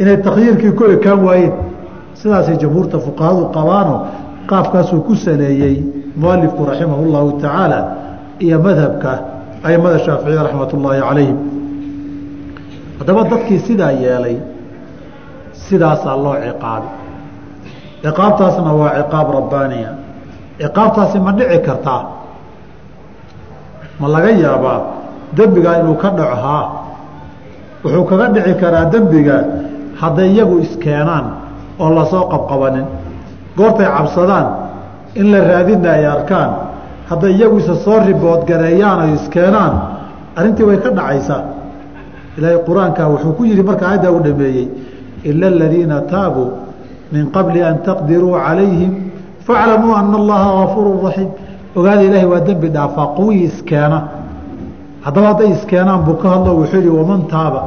inay takhyiirkii ku ekaan waayeen sidaasay jamhuurta fuqahadu qabaano qaabkaasuu ku saleeyey mualifku raximah llahu tacaala iyo madhabka aimada shaaficiya raxmat ullaahi calayhim. Haddaba dadkii sidaa yeelay sidaasaa loo ciqaabi ciqaabtaasna waa ciqaab rabbaaniya. Ciqaabtaasi ma dhici kartaa? Ma laga yaabaa dembigaa inuu ka dhaco haa? Wuxuu kaga dhici karaa dembiga hadday iyagu iskeenaan oo la soo qabqabanin. Goortay cabsadaan in la raadina ay arkaan hadday iyagu isa soo riboodgareeyaan ay iskeenaan arrintii way ka dhacaysaa. Ilaahay qur'aanka wuxuu ku yidhi marka aayaddaa u dhameeyey ila aladiina taabuu min qabli an taqdiruu calayhim faclamuu ana allaha gafuuru raxiim ogaada ilaahay waa dembi dhaafaa quwii iskeena. Haddaba hadday iskeenaan buu ka hadlo wuxuu yihi waman taaba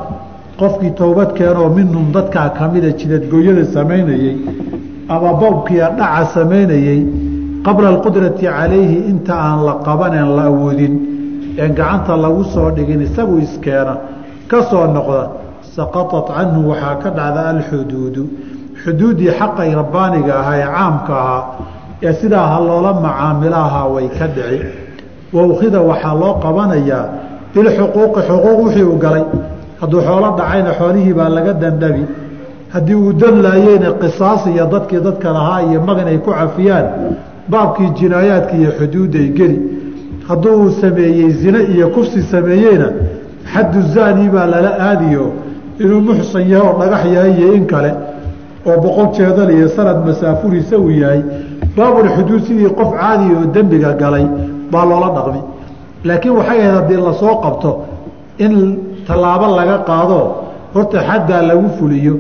qofkii toobad keenoo minhum dadkaa kamida jidadgooyada samaynayey ama bobkiia dhaca samaynayey qabla alqudrati calayhi inta aan la qabaneen la awoodin een gacanta lagu soo dhigin isagu iskeena ka soo noqda saqaطat canhu waxaa ka dhacda alxuduudu. Xuduuddii xaqay rabbaaniga ahaa ee caamka ahaa ee sidaa ha loola macaamilahaa way ka dhici. Wawkhida waxaa loo qabanayaa bilxuquuqi xuquuq wixii uu galay hadduu xoolo dhacayna xoolihii baa laga dandhabi haddii uu dan laayeyna qisaas iyo dadkii dadka lahaa iyo magan ay ku cafiyaan baabkii jinaayaadka iyo xuduudday geli. Hadduu uu sameeyey zine iyo kufsi sameeyeyna xaddu zaani baa lala aadiyo inuu muxsan yahay oo dhagax yahay iyo in kale oo boqol jeedal iyo sanad masaafuriisa uu yahay. Baabulxuduud sidii qof caadiya oo dembiga galay baa loola dhaqmi. Laakiin waxay ahayd haddii la soo qabto in tallaabo laga qaado horta xaddaa lagu fuliyo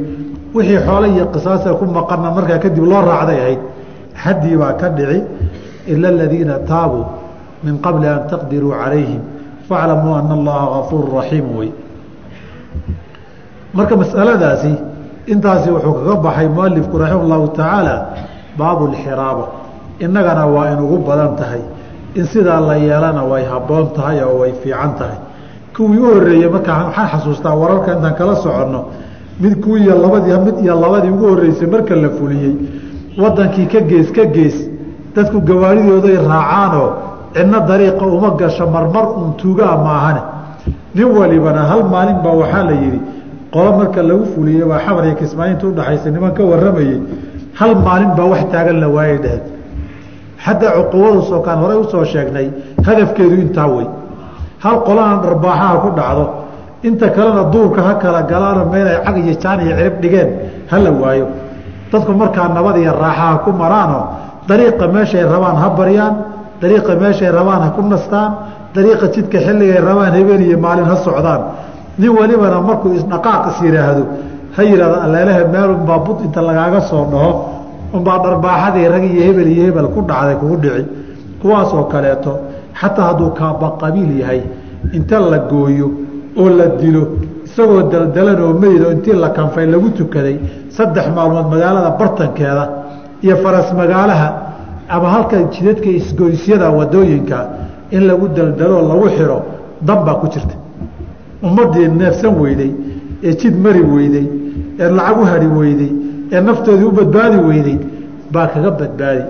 wixii xoole iyo qisaasa ku maqanna markaa kadib loo raacday ahayd xaddii baa ka dhici ila aladiina taabuu min qabli an taqdiruu calayhim faclamuu ana allaha gafuuru raxiim wey marka masaladaasi intaasi wuxuu kaga baxay mualifku raximah llahu tacaala baabu lxiraaba innagana waa inugu badan tahay in sidaa la yeelana way habboon tahay oo way fiican tahay kuwii u horeeyey markaa waxaan xasuustaa wararka intaan kala soconno. Mid kuwiiyo labadii mid iyo labadii ugu horreysay marka la fuliyey. Wadankii ka gees ka gees. Dadku gawaaridooday raacaanoo cidno dariiqa uma gasho marmar un tuugaa maahane. Nin walibana hal maalin baa waxaa la yidhi qolo marka lagu fuliyey waa xamar iyo kismaayiinta udhaxaysa niman ka warramayey. Hal maalin baa wax taagan la waayay dheheen xataa cuquubadu sookaan horey u soo sheegnay hadafkeedu intaa wey hal qolana dharbaaxaha ku dhacdo inta kalena duurka ha kala galaano meelay cag iyo jaan iyo cirib dhigeen ha la waayo. Dadku markaa nabad iyo raaxaha ku maraano dariiqa meeshay rabaan ha baryaan dariiqa meeshay rabaan ha ku nastaan dariiqa jidka xilligay rabaan habeen iyo maalin ha socdaan. Nin walibana markuu isdhaqaaq is yidhaahdo ha yidhahdo aleelaha meelunbaa bud inta lagaaga soo dhaho unbaa dharbaaxadii rag iyo hebel iyo hebel ku dhacday kugu dhici. Kuwaasoo kaleeto xataa hadduu kaaba qabiil yahay inta la gooyo oo la dilo isagoo daldalan oo meydo intii la kanfay lagu tukaday saddex maalmood magaalada bartankeeda iyo faras magaalaha ama halka jidadka isgoysyada waddooyinka in lagu daldaloo lagu xiro dan baa ku jirta. Ummaddii neefsan weyday ee jid mari weyday ee lacag u hari weyday ee naftoodii u badbaadi weyday baa kaga badbaadi.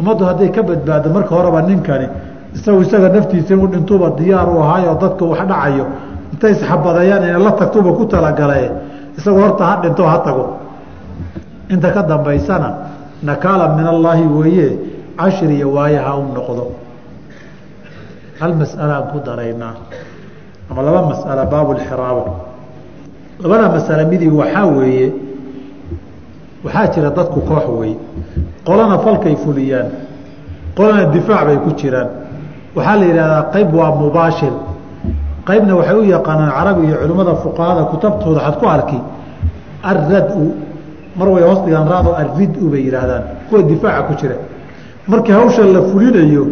Ummaddu hadday ka badbaado marka horeba ninkani isagu isaga naftiisa inu dhintuuba diyaar u ahaayoo dadku wax dhacayo intay isxabadayaan ina la tagtuba ku talagalae isagu horta ha dhinto ha tago. Inta ka dambaysana nakaala min allaahi weeye cashri iyo waayaha u noqdo. Hal mas'alaan ku daraynaa ama laba mas'ala baabulxiraaba labada masale midii waxaa weeye waxaa jira dadku koox weeye qolana falkay fuliyaan qolana difaac bay ku jiraan waxaa la yidhahdaa qayb waa mubaashir. Qaybna waxay u yaqaanaan carabi iyo culimmada fuqahada kutabtooda waxaad ku arki arrad-u mar way hoos dhigaan raado arrid-u bay yidhaahdaan kuwa difaaca ku jira. Markii hawsha la fulinayo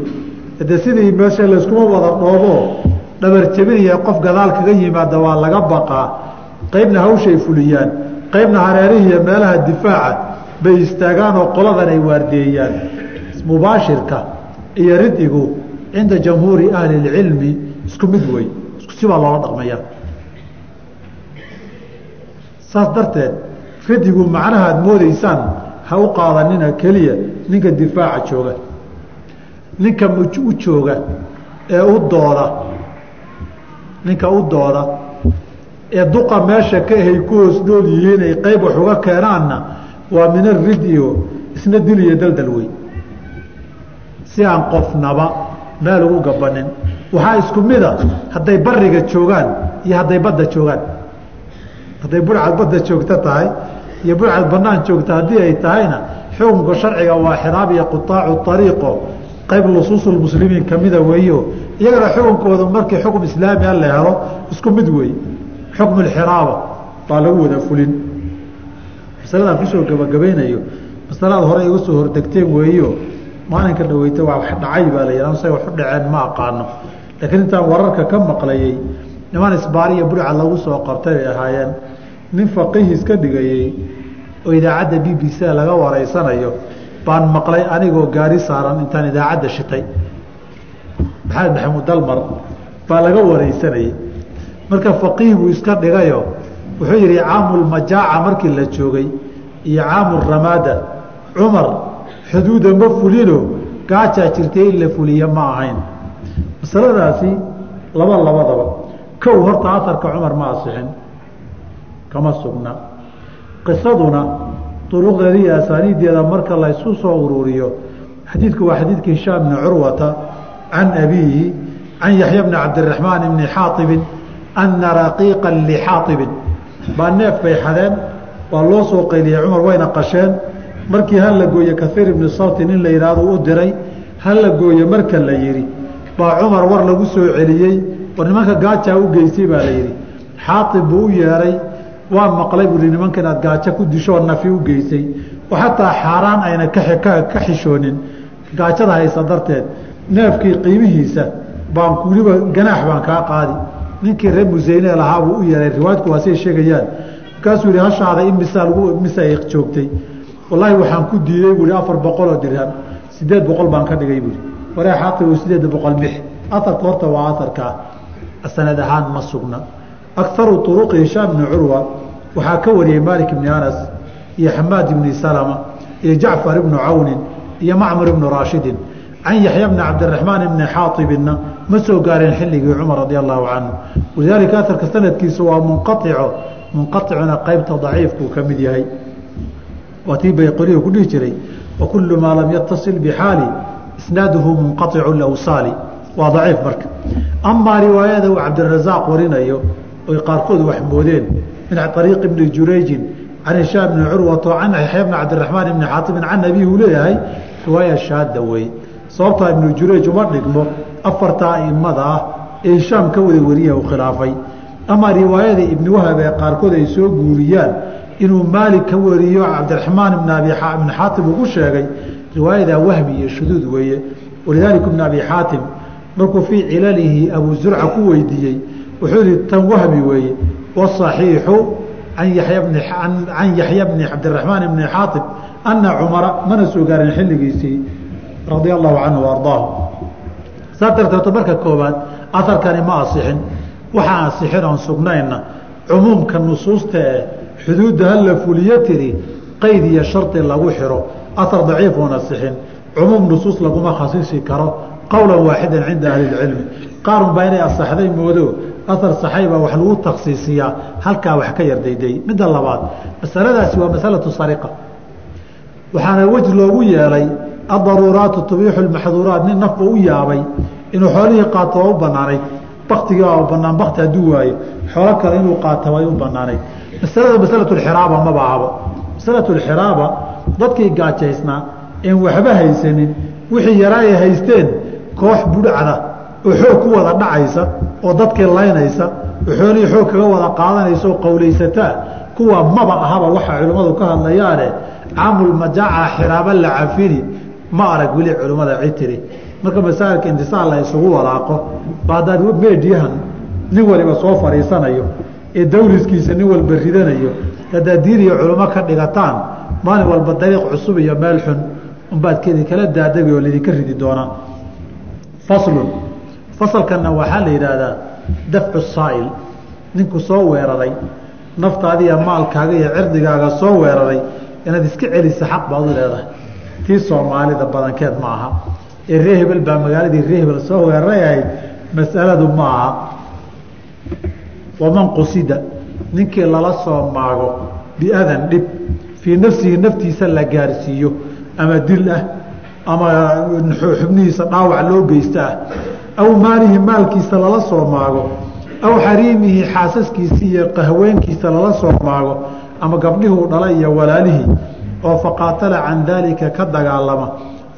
de sidii meesha layskuma wada dhoobo dhabar qof gadaal kaga yimaada waa laga baqaa. Qaybna hawshay fuliyaan qaybna hareerihiiyo meelaha difaaca bay istaagaan oo qoladan ay waardeeyaan. Mubaashirka iyo ridigu cinda jamhuuri ahli اlcilmi isku mid wey sibaa loola dhaqmaya. Saas darteed ridigu macnaha ad moodaysaan ha u qaadanina keliya ninka difaaca jooga ninka u jooga ee u dooda ninka u dooda ee duqa meesha ka ahay ku hoos nool yihiin ay qayb wax uga keenaanna waa min aridio isna dil iyo daldal wey si aan qofnaba meel ugu gabanin waxaa isku mida hadday bariga joogaan iyo hadday badda joogaan. Hadday burcad badda joogto tahay iyo burcad banaan joogta haddii ay tahayna xukunka sharciga waa xiraab iyo qutaacu ariiqo qayb lusuusulmuslimiin kamida weeyo. Iyagana xukunkooda markii xukun islaamia la helo isku mid weeye xukmu lxiraaba baa lagu wada fulin. Masaladaan ku soo gabagabaynayo. Masalada hore iga soo hordegteen weeyo maalinka dhaweyta waa wax dhacay baa la yihah say wax u dhaceen ma aqaano. Laakiin intaan wararka ka maqlayey niman isbaariya burca lagu soo qabtay bay ahaayeen. Nin faqiih iska dhigayey oo idaacadda b b c laga wareysanayo baan maqlay anigoo gaari saaran intaan idaacadda shitay. Maxamed maxamuud dalmar baa laga wareysanayey marka faqiih buu iska dhigayo wuxuu yidhi caamulmajaaca markii la joogay iyo caamuramaada cumar xuduuda ma fulino? Gaajaa jirtay in la fuliyo ma ahayn. Masaladaasi laba labadaba. Kow horta aharka cumar ma asixin. Kama sugna. Qisaduna duruqdeeda iyo asaaniideeda marka laysu soo ururiyo xadiidku waa xadiidka hishaam bni curwata can abiihi can yaxya bni cabdiraxmaan bni xaaibin ana raqiiqa lixaaibin baa neef bay xadeen waa loo soo qayliyey cumar wayna qasheen markii ha la gooye kaiir ibni salti nin la yidhaahdo u diray ha la gooye marka la yidhi baa cumar war lagu soo celiyey war nimanka gaajaa u geysay baa la yidhi xaaib buu u yeeray waa maqlay buui nimanka inaad gaajo ku dishoo nafi u geysay. Oo xataa xaaraan ayna ka xishoonin. Gaajada haysa darteed neefkii qiimihiisa baan weliba ganaax baan kaa qaadi. Ninkii reer museyne lahaa buu u yeeray riwaayadku waa say sheegayaan. Markaasuu yihi hashaada imisaa lagu imisa joogtay wallaahi waxaan ku diiday buui afar boqoloo dirham. Sideed boqol baan ka dhigay buui waree xaatibu sideed boqol bix. Aarka horta waa aarkaa sanad ahaan ma sugna. Akaru uruqi hishaam bni curwa waxaa ka wariyey maalik ibni anas iyo xamaad ibni salama iyo jacfar ibnu cawnin iyo macmar ibnu raashidin can yaxya bni cabdiraxmaan ibni xaaibinna ma soo gaareen xilligii cumar radi allahu canhu walidaalika aarka sanadkiisu waa munqaico munqaicuna qeybta daciifkuu ka mid yahay waa tii bayqoriyu ku dhihi jiray wa kullu maa lam yatasil bixaali isnaaduhu munqaicu lawsaali waa daciif marka. Amaa riwaayada uu cabdirasaaq warinayo oy qaarkood wax moodeen min ariiq ibni jurayjin can hishaam bni curwato can yaxya bni cabdiraxmaan ibni xaatibin can abihi uu leeyahay riwaaya shaada wey sababtaa ibnu jurayj uma dhigmo afartaa aimada ah ee hishaam ka wada wariya u khilaafay. Amaa riwaayada ibni wahab ee qaarkood ay soo guuriyaan inuu maalik ka wariyo cabdiraxmaan ibn xaatim ugu sheegay riwaayadaa wahmi iyo shuduud weeye. Walidaalika ibn abi xaatim markuu fii cilalihi abuu zurca ku weydiiyey wuxuu yihi tan wahmi weeye waصaxiixu an yaxya bni cabdiraxmaan ibni xaatim ana cumara mana soo gaarin xilligiisii radia allahu canhu ardaahu. Saa darteeto marka koobaad aharkani ma asixin. Waxaa asixin oon sugnayna. Cumuumka nusuusta ee xuduudda hala fuliyo tiri qeyd iyo shardi lagu xiro ahar daciif oon asixin cumuum nusuus laguma khasisi karo qowla waaxidan cinda ahli اcilmi qaarun baa inay asaxday moodo ahar saxayba wax lagu taksiisiyaa halkaa wax ka yardayday midda labaad masaladaasi waa masalatu sariqa waxaana wej loogu yeelay adaruuraatu tubiixu maxduuraat nin nafba u yaabay inuu xoolihii qaato waa u banaanayd baktigii waa banaan bakti hadduu waayo. Xoolo kale inuu qaata way u banaanayd masalada masalatu xiraaba maba ahabo masalatu xiraaba dadkii gaajaysnaa een waxba haysanin wixii yaraa ay haysteen koox budhacda oo xoog ku wada dhacaysa oo dadkii laynaysa oo xoolihii xoog kaga wada qaadanaysa oo qowlaysataa kuwa maba ahaba waxa culimmadu ka hadlayaane caamulmajaaca xiraaba la cafini ma arag weli culimmada citiri marka masaa'ilka intisaal la isugu walaaqo ba haddaad meediyahan nin waliba soo fadhiisanayo ee dawriskiisa nin walba ridanayo haddaad diin iyo culimo ka dhigataan maalin walba dariiq cusub iyo meel xun unbaad kala daadagi oo laydinka ridi doonaa faslun. Fasalkanna waxaa la yidhaahdaa dafcu saa'il. Ninku soo weeraray naftaadiiyo maalkaaga iyo cirdigaaga soo weeraray inaad iska celisa xaq baad u leedahay. Tii soomaalida badankeed ma aha. Ee ree hebel baa magaaladii ree hebel soo weeraray ahayd masaladu ma aha waman qusida ninkii lala soo maago biadan dhib fii nafsihi naftiisa la gaarsiiyo ama dil ah ama xubnihiisa dhaawac loo geysta ah aw maalihi maalkiisa lala soo maago aw xariimihi xaasaskiisi iyo qahweenkiisa lala soo maago ama gabdhihuu dhalay iyo walaalihii oo faqaatala can daalika ka dagaalama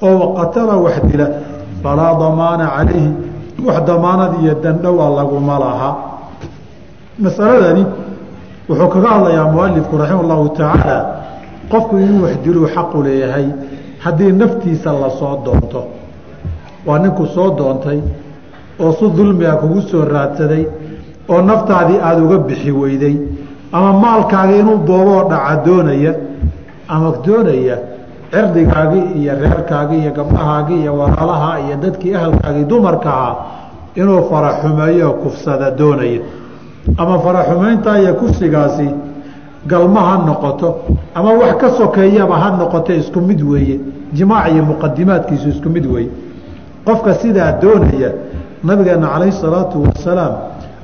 oo waqatala wax dila falaa damaana calayhi wax damaanad iyo dandhowa laguma laha masaladani wuxuu kaga hadlayaa mualifku raxima allahu tacaala qofku inuu wax diluu xaqu leeyahay haddii naftiisa la soo doonto. Waa ninku soo doontay oo si dulmiga kugu soo raadsaday oo naftaadii aada uga bixi weyday ama maalkaaga inuu booboo dhaca doonaya ama doonaya cirdigaagii iyo reerkaagii iyo gabdhahaagii iyo walaalaha iyo dadkii ahalkaagii dumarkahaa inuu faraxumeeyo kufsada doonaya ama faraxumeyntaa iyo kufsigaasi galma ha noqoto ama wax ka sokeeyaba ha noqoto isku mid weeye. Jimaac iyo muqadimaadkiisu isku mid weeye. Qofka sidaa doonaya nabigeena calayhi salaatu wasalaam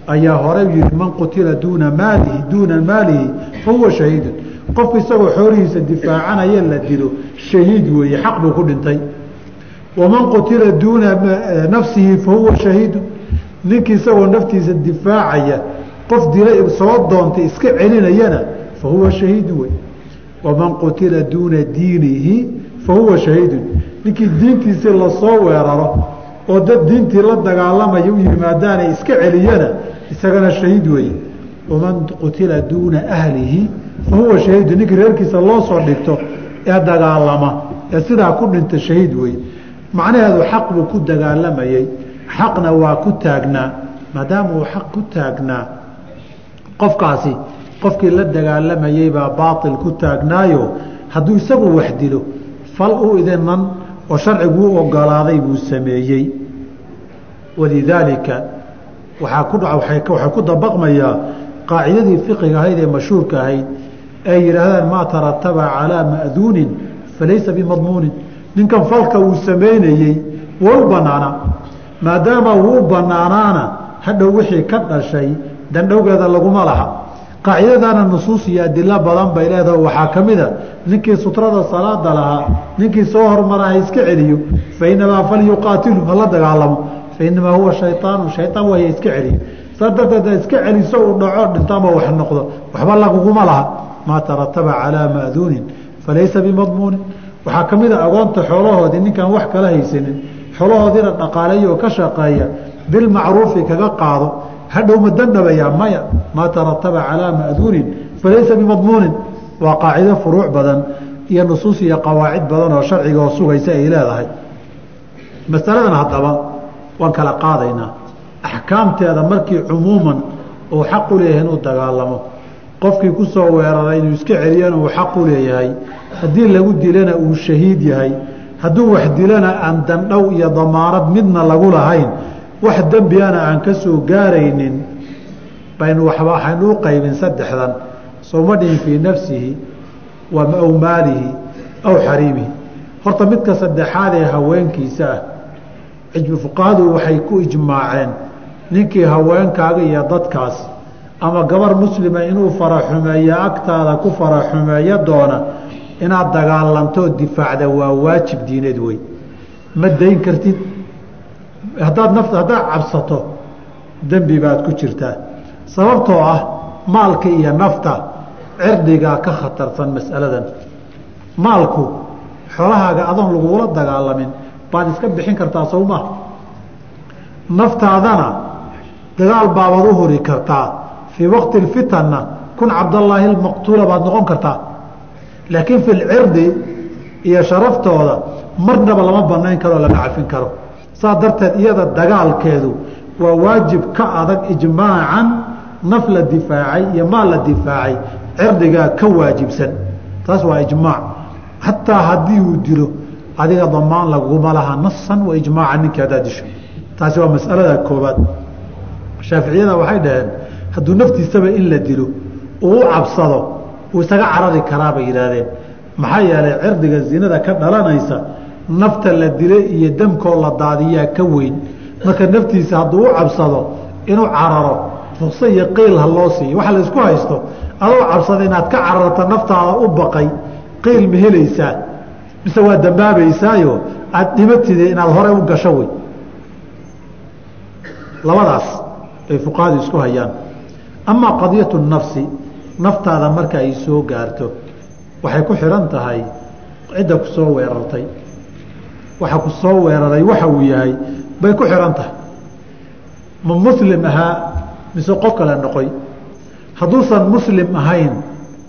ayaa hore yihi man qutila duuna maalihi duuna maalihi fa huwa shahiidun. Qofku isagoo xoolihiisa difaacanaya la dilo shahiid weeye xaq buu ku dhintay. Waman qutila duuna nafsihi fa huwa shahiidun. Ninkii isagoo naftiisa difaacaya qof dila soo doontay iska celinayana fa huwa shahiidu wey waman qutila duuna diinihi fa huwa shahiidun. Ninkii diintiisii la soo weeraro oo dad diintii la dagaalamaya u yimaadaana iska celiyana isagana shahiid weeye waman qutila duuna ahlihi fa huwa shahiidu ninkii reerkiisa loo soo dhigto ee dagaalama ee sidaa ku dhinta shahiid wey macnaheedu xaq buu ku dagaalamayey xaqna waa ku taagnaa maadaama uu xaq ku taagnaa qofkaasi qofkii la dagaalamayey baa baail ku taagnaayo hadduu isagu wax dilo fal u idinan oo sharcigu u ogolaaday buu sameeyey. Walidaalika waaa ku waxay ku dabaqmayaa qaacidadii fiqiga ahayd ee mashhuurka ahayd ay yidhaahdaan maa tarataba calaa ma'duunin falaysa bimadmuunin. Ninkan falka uu samaynayey waa u banaana maadaama wuu u banaanaana hadhow wixii ka dhashay dandhowgeeda laguma laha. Qaacidadana nusuus iyo adilo badan bay leedaha waxaa ka mida ninkii sutrada salaada lahaa ninkii soo hormara ha iska celiyo fainamaa falyuqaatilu hala dagaalamo. Fainamaa huwa shayaanu shayaan waya iska celiyo. Saa darteed iska celiso uu dhaco dhintaama wax noqdo. Waxba laguguma laha. Maa tarataba calaa ma'duunin falaysa bimadmuunin. Waxaa ka mid a agoonta xoolahoodii ninkaan wax kala haysanin xoolahoodiina dhaqaaleeya ka shaqeeya bilmacruufi kaga qaado hadhow ma dandhabayaa maya maa tarataba calaa ma'duunin falaysa bimadmuunin. Waa qaacido furuuc badan iyo nusuus iyo qawaacid badan oo sharciga oo sugaysa ay leedahay. Masaladan haddaba waan kala qaadaynaa. Axkaamteeda markii cumuuman uu xaq leeyahay inuu dagaalamo qofkii ku soo weeraray inuu iska celiyana uu xaq leeyahay. Haddii lagu dilana uu shahiid yahay hadduu wax dilana aan dandhow iyo damaanad midna lagu lahayn wax dembigana aan ka soo gaaraynin baynu waxaynu u qaybin saddexdan. Sooma dhihin fii nafsihi aw maalihi aw xariimihi. Horta midka saddexaad ee haweenkiisa ah fuqahadu waxay ku ijmaaceen ninkii haweenkaaga iyo dadkaas ama gabar muslima inuu faraxumeeyo agtaada ku faraxumeeyo doona inaad dagaalanto difaacda waa waajib diineed wey ma dayn kartid haddaad nafta haddaad cabsato dembi baad ku jirtaa. Sababtoo ah maalka iyo nafta cirdigaa ka khatarsan mas'aladan. Maalku xoolahaaga adoon lagugula dagaalamin baad iska bixin kartaa sow maa naftaadana dagaal baabaad u huri kartaa. Fii waqti fitanna kun cabdallaahi lmaqtuula baad noqon kartaa. Laakiin fi lcirdi iyo sharaftooda marnaba lama banayn karo lama cafin karo saa darteed iyada dagaalkeedu waa waajib ka adag ijmaacan naf la difaacay iyo maal la difaacay cirdigaa ka waajibsan. Taas waa ijmaac. Xataa haddii uu dilo adiga damaan laguma laha nasan wa ijmaaca haddaad disho. Taasi waa masalada koobaad shaaficiyada waxay dhaheen hadduu naftiisaba in la dilo uu cabsado uu isaga carari karaa bay yidhaahdeen. Maxaa yeelay cirdiga zinada ka dhalanaysa nafta la dilay iyo damkoo la daadiyaa ka weyn. Marka naftiisa hadduu u cabsado inuu cararo rukso iyo qiil ha loo siiyo. Waxa laysku haysto adoo cabsada inaad ka cararto naftaada u baqay qiil ma helaysaa mise waa dambaabaysaayo aada dhimatide inaad horey u gasho wey labadaas bay fuqahadu isku hayaan. Amaa qadiyatu nafsi naftaada marka ay soo gaarto waxay ku xihan tahay cidda ku soo weerartay waxa ku soo weeraray waxa uu yahay bay ku xihan tahay. Ma muslim ahaa mise qof kale noqoy. Hadduusan muslim ahayn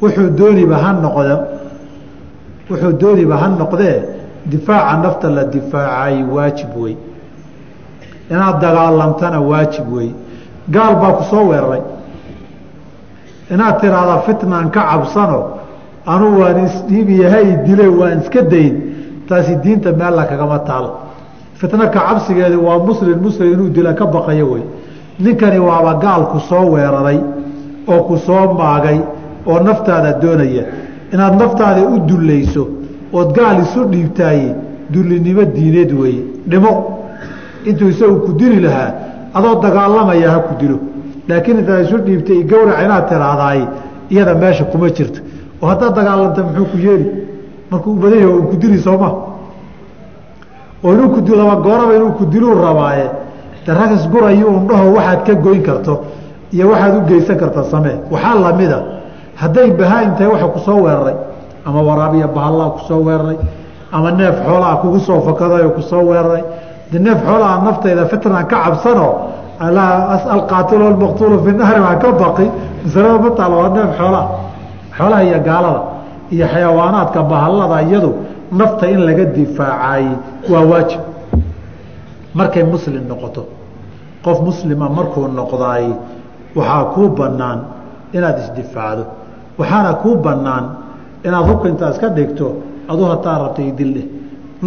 wuxuu dooniba ha noqdo wuxuu dooniba ha noqdee difaaca nafta la difaacay waajib wey inaad dagaalamtana waajib wey gaal baa ku soo weeraray. Inaad tiraahda fitnan ka cabsano anuu waan isdhiibiyahay dile waan iska dayn taasi diinta meella kagama taal fitno ka cabsigeedi waa muslim muslim inuu dila ka baqayo wey. Ninkani waaba gaal ku soo weeraray oo ku soo maagay oo naftaada doonaya. Inaad naftaada u dullayso ood gaal isu dhiibtaaye dullinimo diineed weeye dhimo. Intuu isagu ku dili lahaa adoo dagaalamaya ha ku dilo. Laakiin intaad isu dhiibtay gawrac inaad tiraahdaay iyada meesha kuma jirto oo haddaad dagaalanta muxuu ku yeeli markuu u ku dili sooma oo inuu ku laba gooraba inuu ku diluu rabaaye. De ragas gurayo un dhaho waxaad ka goyn karto iyo waxaad u geysan karta samee. Waxaa lamida hadday bahaa-im waxa ku soo weeraray ama waraabiya bahallaa ku soo weeraray ama neef xoolaa kugu soo fakadayo ku soo weeraray. De neef xoolaha naftayda fitnan ka cabsano alqaatilu almaqtuulu fi nahri waa ka baqi masalada ma taalo waa neef xoolaha xoolaha iyo gaalada iyo xayawaanaadka bahallada iyadu nafta in laga difaacay waa waajib. Markay muslim noqoto qof muslima markuu noqdaay waxaa kuu banaan inaad isdifaacdo. Waxaana kuu banaan inaad hubka intaa iska dhigto aduu hataa rabta idildheh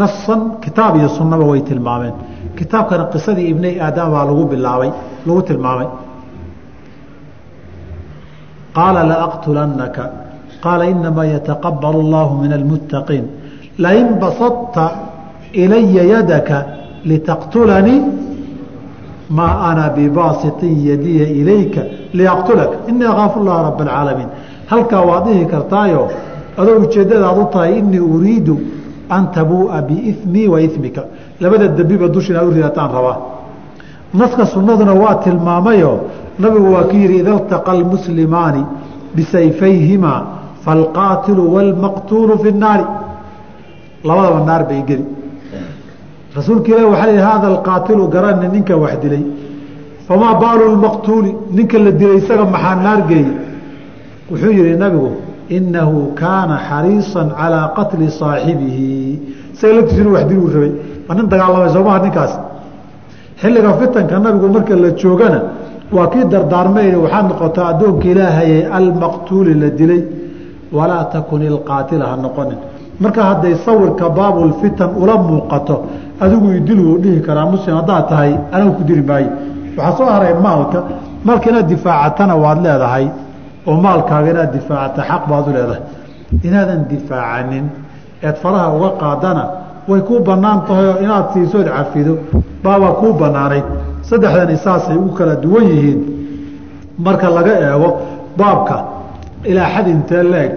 nasan kitaab iyo sunnaba way tilmaameen. Kitaabkana qisadii ibnay aadam baa lagu bilaabay lagu tilmaamay. Qaala laaqtulannaka qaala inamaa yataqabal اllahu min almuttaqiin lain basadta ilaya yadaka litaqtulanii maa ana bibaasitin yadiya ilayka liyaqtulaka inii akaafu llaha raba alcaalamiin halkaa waad dhihi kartaayo adoo ujeeddadaad u tahay inii uriidu an tabuu'a biimii wa imika labada dembiba dush inaad u ridataan rabaa naska sunnaduna waa tilmaamayo nabigu waa ku yihi ida ltaqa almuslimaani bisayfayhimaa falqaatilu wاlmaqtuulu fi الnaari labadaba naar bay geli rasuulka ilah waxa l hada alqaatilu garani ninkan wax dilay famaa baalu lmaqtuuli ninka la dilay isaga maxaa naar geeyey wuxuu yihi nabigu inahu kaana xariiصa calىa qatli صaaxibihi isaga laftiis inu wax diluu rabay waa nin dagaalamay soomaha ninkaas xilliga fitanka nabigu marka la joogana waa kii dardaarmayna waxaad noqotaa addoonka ilaahaye almaqtuuli la dilay walaa takun ilqaatila ha noqonin. Marka hadday sawirka baabulfitan ula muuqato adigu idil wuu dhihi karaa muslim haddaad tahay anagu ku diri maayo. Waxaa soo haray maalka maalka inaad difaacatana waad leedahay oo maalkaaga inaad difaacata xaq baad u leedahay. Inaadan difaacanin eed faraha uga qaadana way kuu bannaan tahay oo inaad siisood cafido baabaa kuu banaanayd saddexdani saasay u kala duwan yihiin. Marka laga eego baabka ilaa xad intee leeg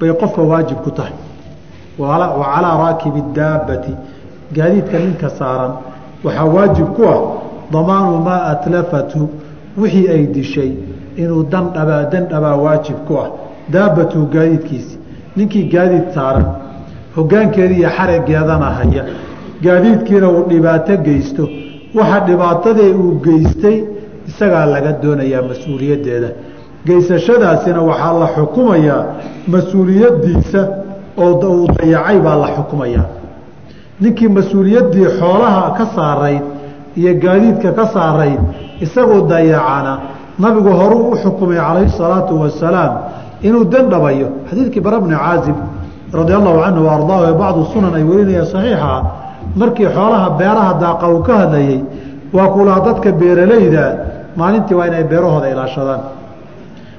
bay qofka waajib ku tahay. Wa calaa raakibi daabati. Gaadiidka ninka saaran waxaa waajib ku ah damaanu maa atlafatu wixii ay dishay inuu dandhabaa dandhabaa waajib ku ah. Daabatu gaadiidkiisi. Ninkii gaadiid saaran hogaankeeda iyo xarageedana haya. Gaadiidkiina uu dhibaato geysto. Waxa dhibaatadee uu geystay isagaa laga doonayaa mas'uuliyaddeeda geysashadaasina waxaa la xukumayaa mas'uuliyaddiisa oo uu dayacay baa la xukumayaa ninkii mas'uuliyaddii xoolaha ka saarayd iyo gaadiidka ka saarayd isagoo dayacana nabigu horuu u xukumay calayhi salaatu wasalaam inuu dandhabayo xadiidkii bara bni caazib radi allahu canhu wa ardaahu ee bacdu sunan ay warinayaan saxiixa markii xoolaha beeraha daaqa uu ka hadlayey waa kulaa dadka beeralayda maalintii waa inay beerahooda ilaashadaan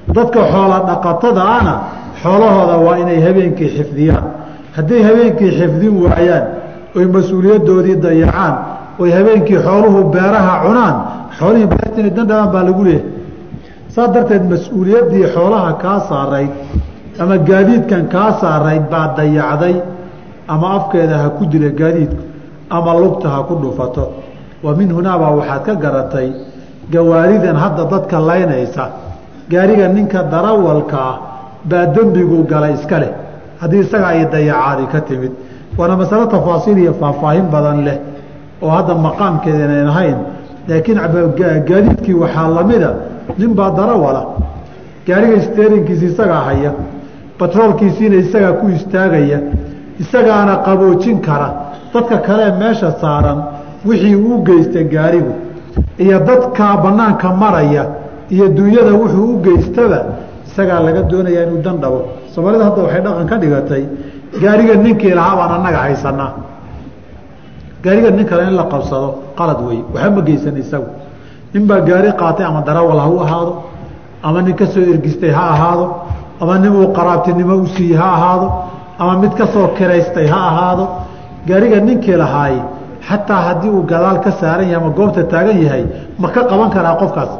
dadka xoola dhaqatada ana xoolahooda waa inay habeenkii xifdiyaan. Hadday habeenkii xifdin waayaan oy mas'uuliyaddoodii dayacaan oy habeenkii xooluhu beeraha cunaan xoolihii beertina dandhabaan baa lagu leeyahay. Saas darteed mas'uuliyaddii xoolaha kaa saarayd ama gaadiidkan kaa saarayd baa dayacday ama afkeeda ha ku dila gaadiidku ama lugta ha ku dhufato wa min hunaabaa waxaad ka garatay gawaaridan hadda dadka laynaysa gaariga ninka darawalka ah baa dembigu galay iska leh. Haddii isaga ay dayacaadi ka timid waana masalo tafaasiil iyo faahfaahin badan leh oo hadda maqaamkeedanan ahayn. Laakiin gaadiidkii waxaa lamida nin baa darawala gaariga steerinkiisi isagaa haya batroolkiisiina isagaa ku istaagaya isagaana qaboojin kara. Dadka kalee meesha saaran wixii uu geysta gaarigu iyo dadkaa banaanka maraya iyo dunyada wuxuu u geystaba isagaa laga doonayaa inuu dandhabo soomaalida hadda waxay dhaqan ka dhigatay gaariga ninkii lahaa baan annaga haysanaa gaariga nin kale in la qabsado qalad wey. Waxba ma geysan isagu. Nin baa gaari qaatay ama darawal ha u ahaado ama nin ka soo ergistay ha ahaado ama nin uu qaraabtinimo u siiyey ha ahaado ama mid ka soo kiraystay ha ahaado. Gaariga ninkii lahaay xataa haddii uu gadaal ka saaran yahay ama goobta taagan yahay ma ka qaban karaa qofkaas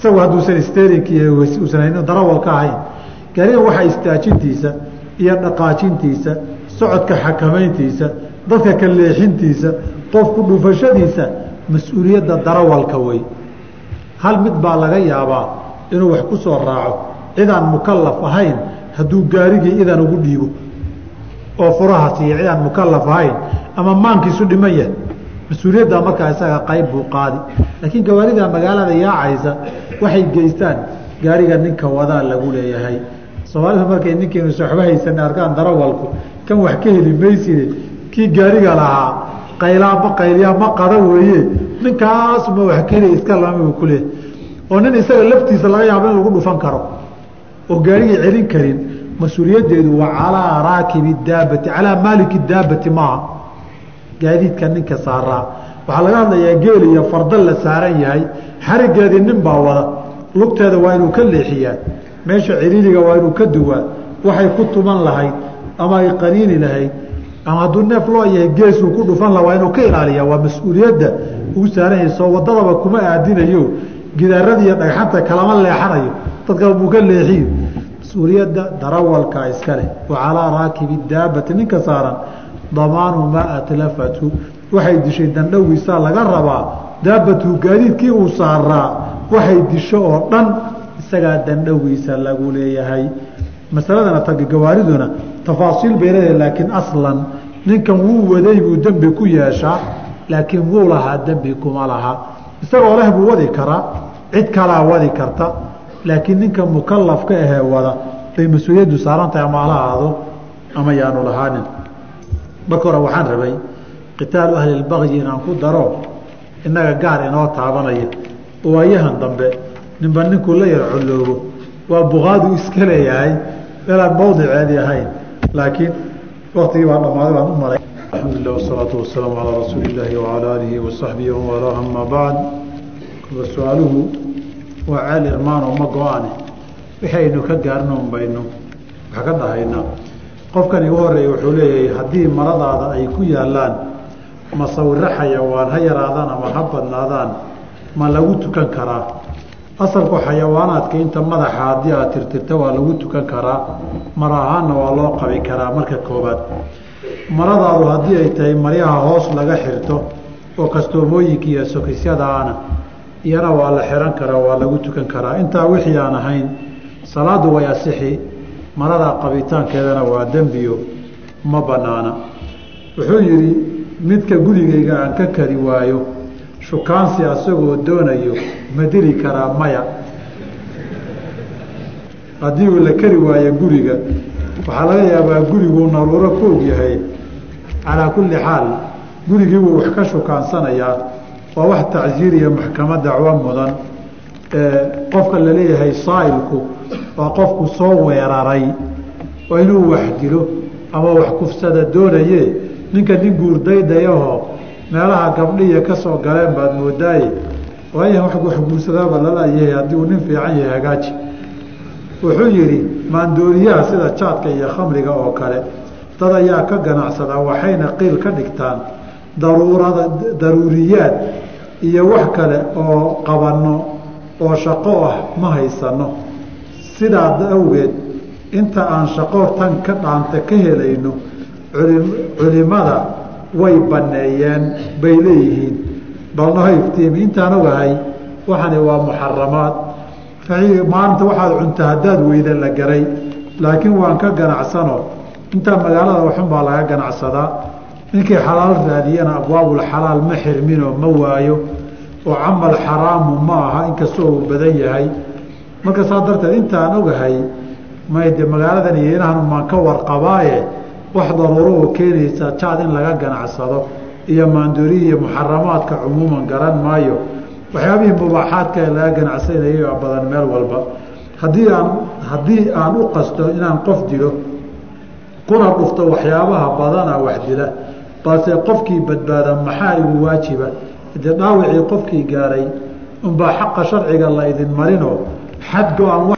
isagu hadduusan sterinki uusan haynin darawal ka ahayn. Gaarigan waxaa istaajintiisa iyo dhaqaajintiisa socodka xakamayntiisa dadka ka leexintiisa qofku dhufashadiisa mas'uuliyadda darawalka wey hal mid baa laga yaabaa inuu wax ku soo raaco cidaan mukalaf ahayn hadduu gaarigii idan ugu dhiibo. Oo furahaas iyo cidaan mukalaf ahayn ama maankiisu dhiman yahay mas'uuliyadda markaa isaga qayb buu qaadi. Laakiin gawaarida magaalada yaacaysa waxay geystaan gaariga ninka wadaa lagu leeyahay. Soomaalidu markay ninkiinu soxbo haysan arkaan darawalku kan wax ka heli mayside kii gaariga lahaa qaylaama qayliyaa ma qada weeye. Ninkaasuma wax ka iska lama buu ku leeyahay oo nin isaga laftiisa laga yaabo in lagu dhufan karo. Oo gaarigii celin karin mas'uuliyaddeedu waa calaa raakibi daabati calaa maaliki daabati maaha gaadiidka ninka saaraa waxaa laga hadlayaa geel iyo farda la saaran yahay. Xarigeedii nin baa wada. Lugteeda waa inuu ka leexiyaa. Meesha ciriiriga waa inuu ka duwaa. Waxay ku tuman lahayd ama ay qaniini lahayd. Ama hadduu neef loo yahay geesuu ku dhufan laha waa inuu ka ilaaliyaa. Waa mas'uuliyadda ugu saaran yahay soo wadadaba kuma aadinayo. Gidaarada dhagxanta kalama leexanayo. Dadka buu ka leexiyo. Mas'uuliyadda darawalka iska leh. Wa calaa raakibi daabati ninka saaran damaanu maa atlafatu. Waxay dishay dandhowiisaa laga rabaa daabatu gaadiidkii uu saaraa. Waxay disho oo dhan isagaa dandhowiisa lagu leeyahay. Masaladana tagagawaariduna tafaasiil bay leedahay laakiin aslan ninkan wuu waday buu dembi ku yeeshaa laakiin wuu lahaa dembi kuma laha. Isagoo leh buu wadi karaa cid kalaa wadi karta laakiin ninka mukalafka ahee wada bay mas'uuliyaddu saaran tahay ama ala ama yaanu lahaanin marka hore waxaan rabay qitaalu ahli lbagyi inaan ku daro innaga gaar inoo taabanaya. Waayahan dambe ninba ninkuu la yar coloobo waa bukaadu iska leeyahay meelaan mawdiceedi ahayn. Laakiin waktigii baa dhammaaday baan u maray alxamdulilah wasalaatu wasalaamu calaa rasuuli illaahi wacalaa aalihi wasaxbihi wamalaa ama bacd kuwa su'aaluhu waa ceel irmaano ma go-ane wixii aynu ka gaarno un baynu wax ka dhahaynaa qofkan igu horreeya wuxuu leeyahay haddii maradaada ay ku yaallaan masawiro xayawaan ha yaraadaan ama ha badnaadaan ma lagu tukan karaa? Asalku xayawaanaadka inta madaxa haddii aad tirtirta waa lagu tukan karaa mar ahaanna waa loo qabi karaa. Marka koobaad maradaadu haddii ay tahay maryaha hoos laga xirto oo kastoomooyinka iyo sokisyadaana iyana waa la xihan karaa waa lagu tukan karaa. Intaa wixii aan ahayn salaadu way asixi marada qabitaankeedana waa dembiyo ma banaana. Wuxuu yidhi midka gurigayga aan ka kari waayo shukaansi asagoo doonayo ma dili karaa maya. Haddii uu la kari waayo guriga waxaa laga yaabaa guriguu naruuro ku og yahay. Calaa kulli xaal gurigii buu wax ka shukaansanayaa waa wax tacsiir iyo maxkamad dacwo mudan qofka la leeyahay saa'ilku waa qofku soo weeraray oo inuu wax dilo ama wax kufsada doonaye ninka nin guurdaydayahoo meelaha gabdhiya ka soo galeen baad moodaaye waaya wax guursadaaba lalayahay haddii uu nin fiican yahay hagaaji. Wuxuu yidhi maandooriyaha sida jaadka iyo khamriga oo kale dad ayaa ka ganacsada waxayna qiil ka dhigtaan daruurada daruuriyaad iyo wax kale oo qabanno oo shaqo ah ma haysano sidaa awgeed inta aan shaqo tan ka dhaanta ka helayno culimada way banneeyeen bay leeyihiin. Balnaho iftiimi intaan ogahay waxani waa muxaramaad. Maalinta waxaad cunta haddaad weyda la garay laakiin waan ka ganacsano. Intaa magaalada waxun baa laga ganacsadaa. Ninkii xalaal raadiyana abwaabulxalaal ma xirminoo ma waayo oo camal xaraamu ma aha inkastoo uu badan yahay marka saa darteed intaan ogahay mayde magaaladan iyo inahan maan ka warqabaaye wax daruuro oo keenaysa jaad in laga ganacsado iyo maandooriya iyo muxaramaadka cumuuman garan maayo. Waxyaabihii mubaaxaadka ee laga ganacsanayay badan meel walba. Haddii aan haddii aan u qasto inaan qof dilo kuna dhufto waxyaabaha badana wax dila balse qofkii badbaada maxaa igu waajiba? Dee dhaawacii qofkii gaaray unbaa xaqa sharciga la idin marinoo xad go-an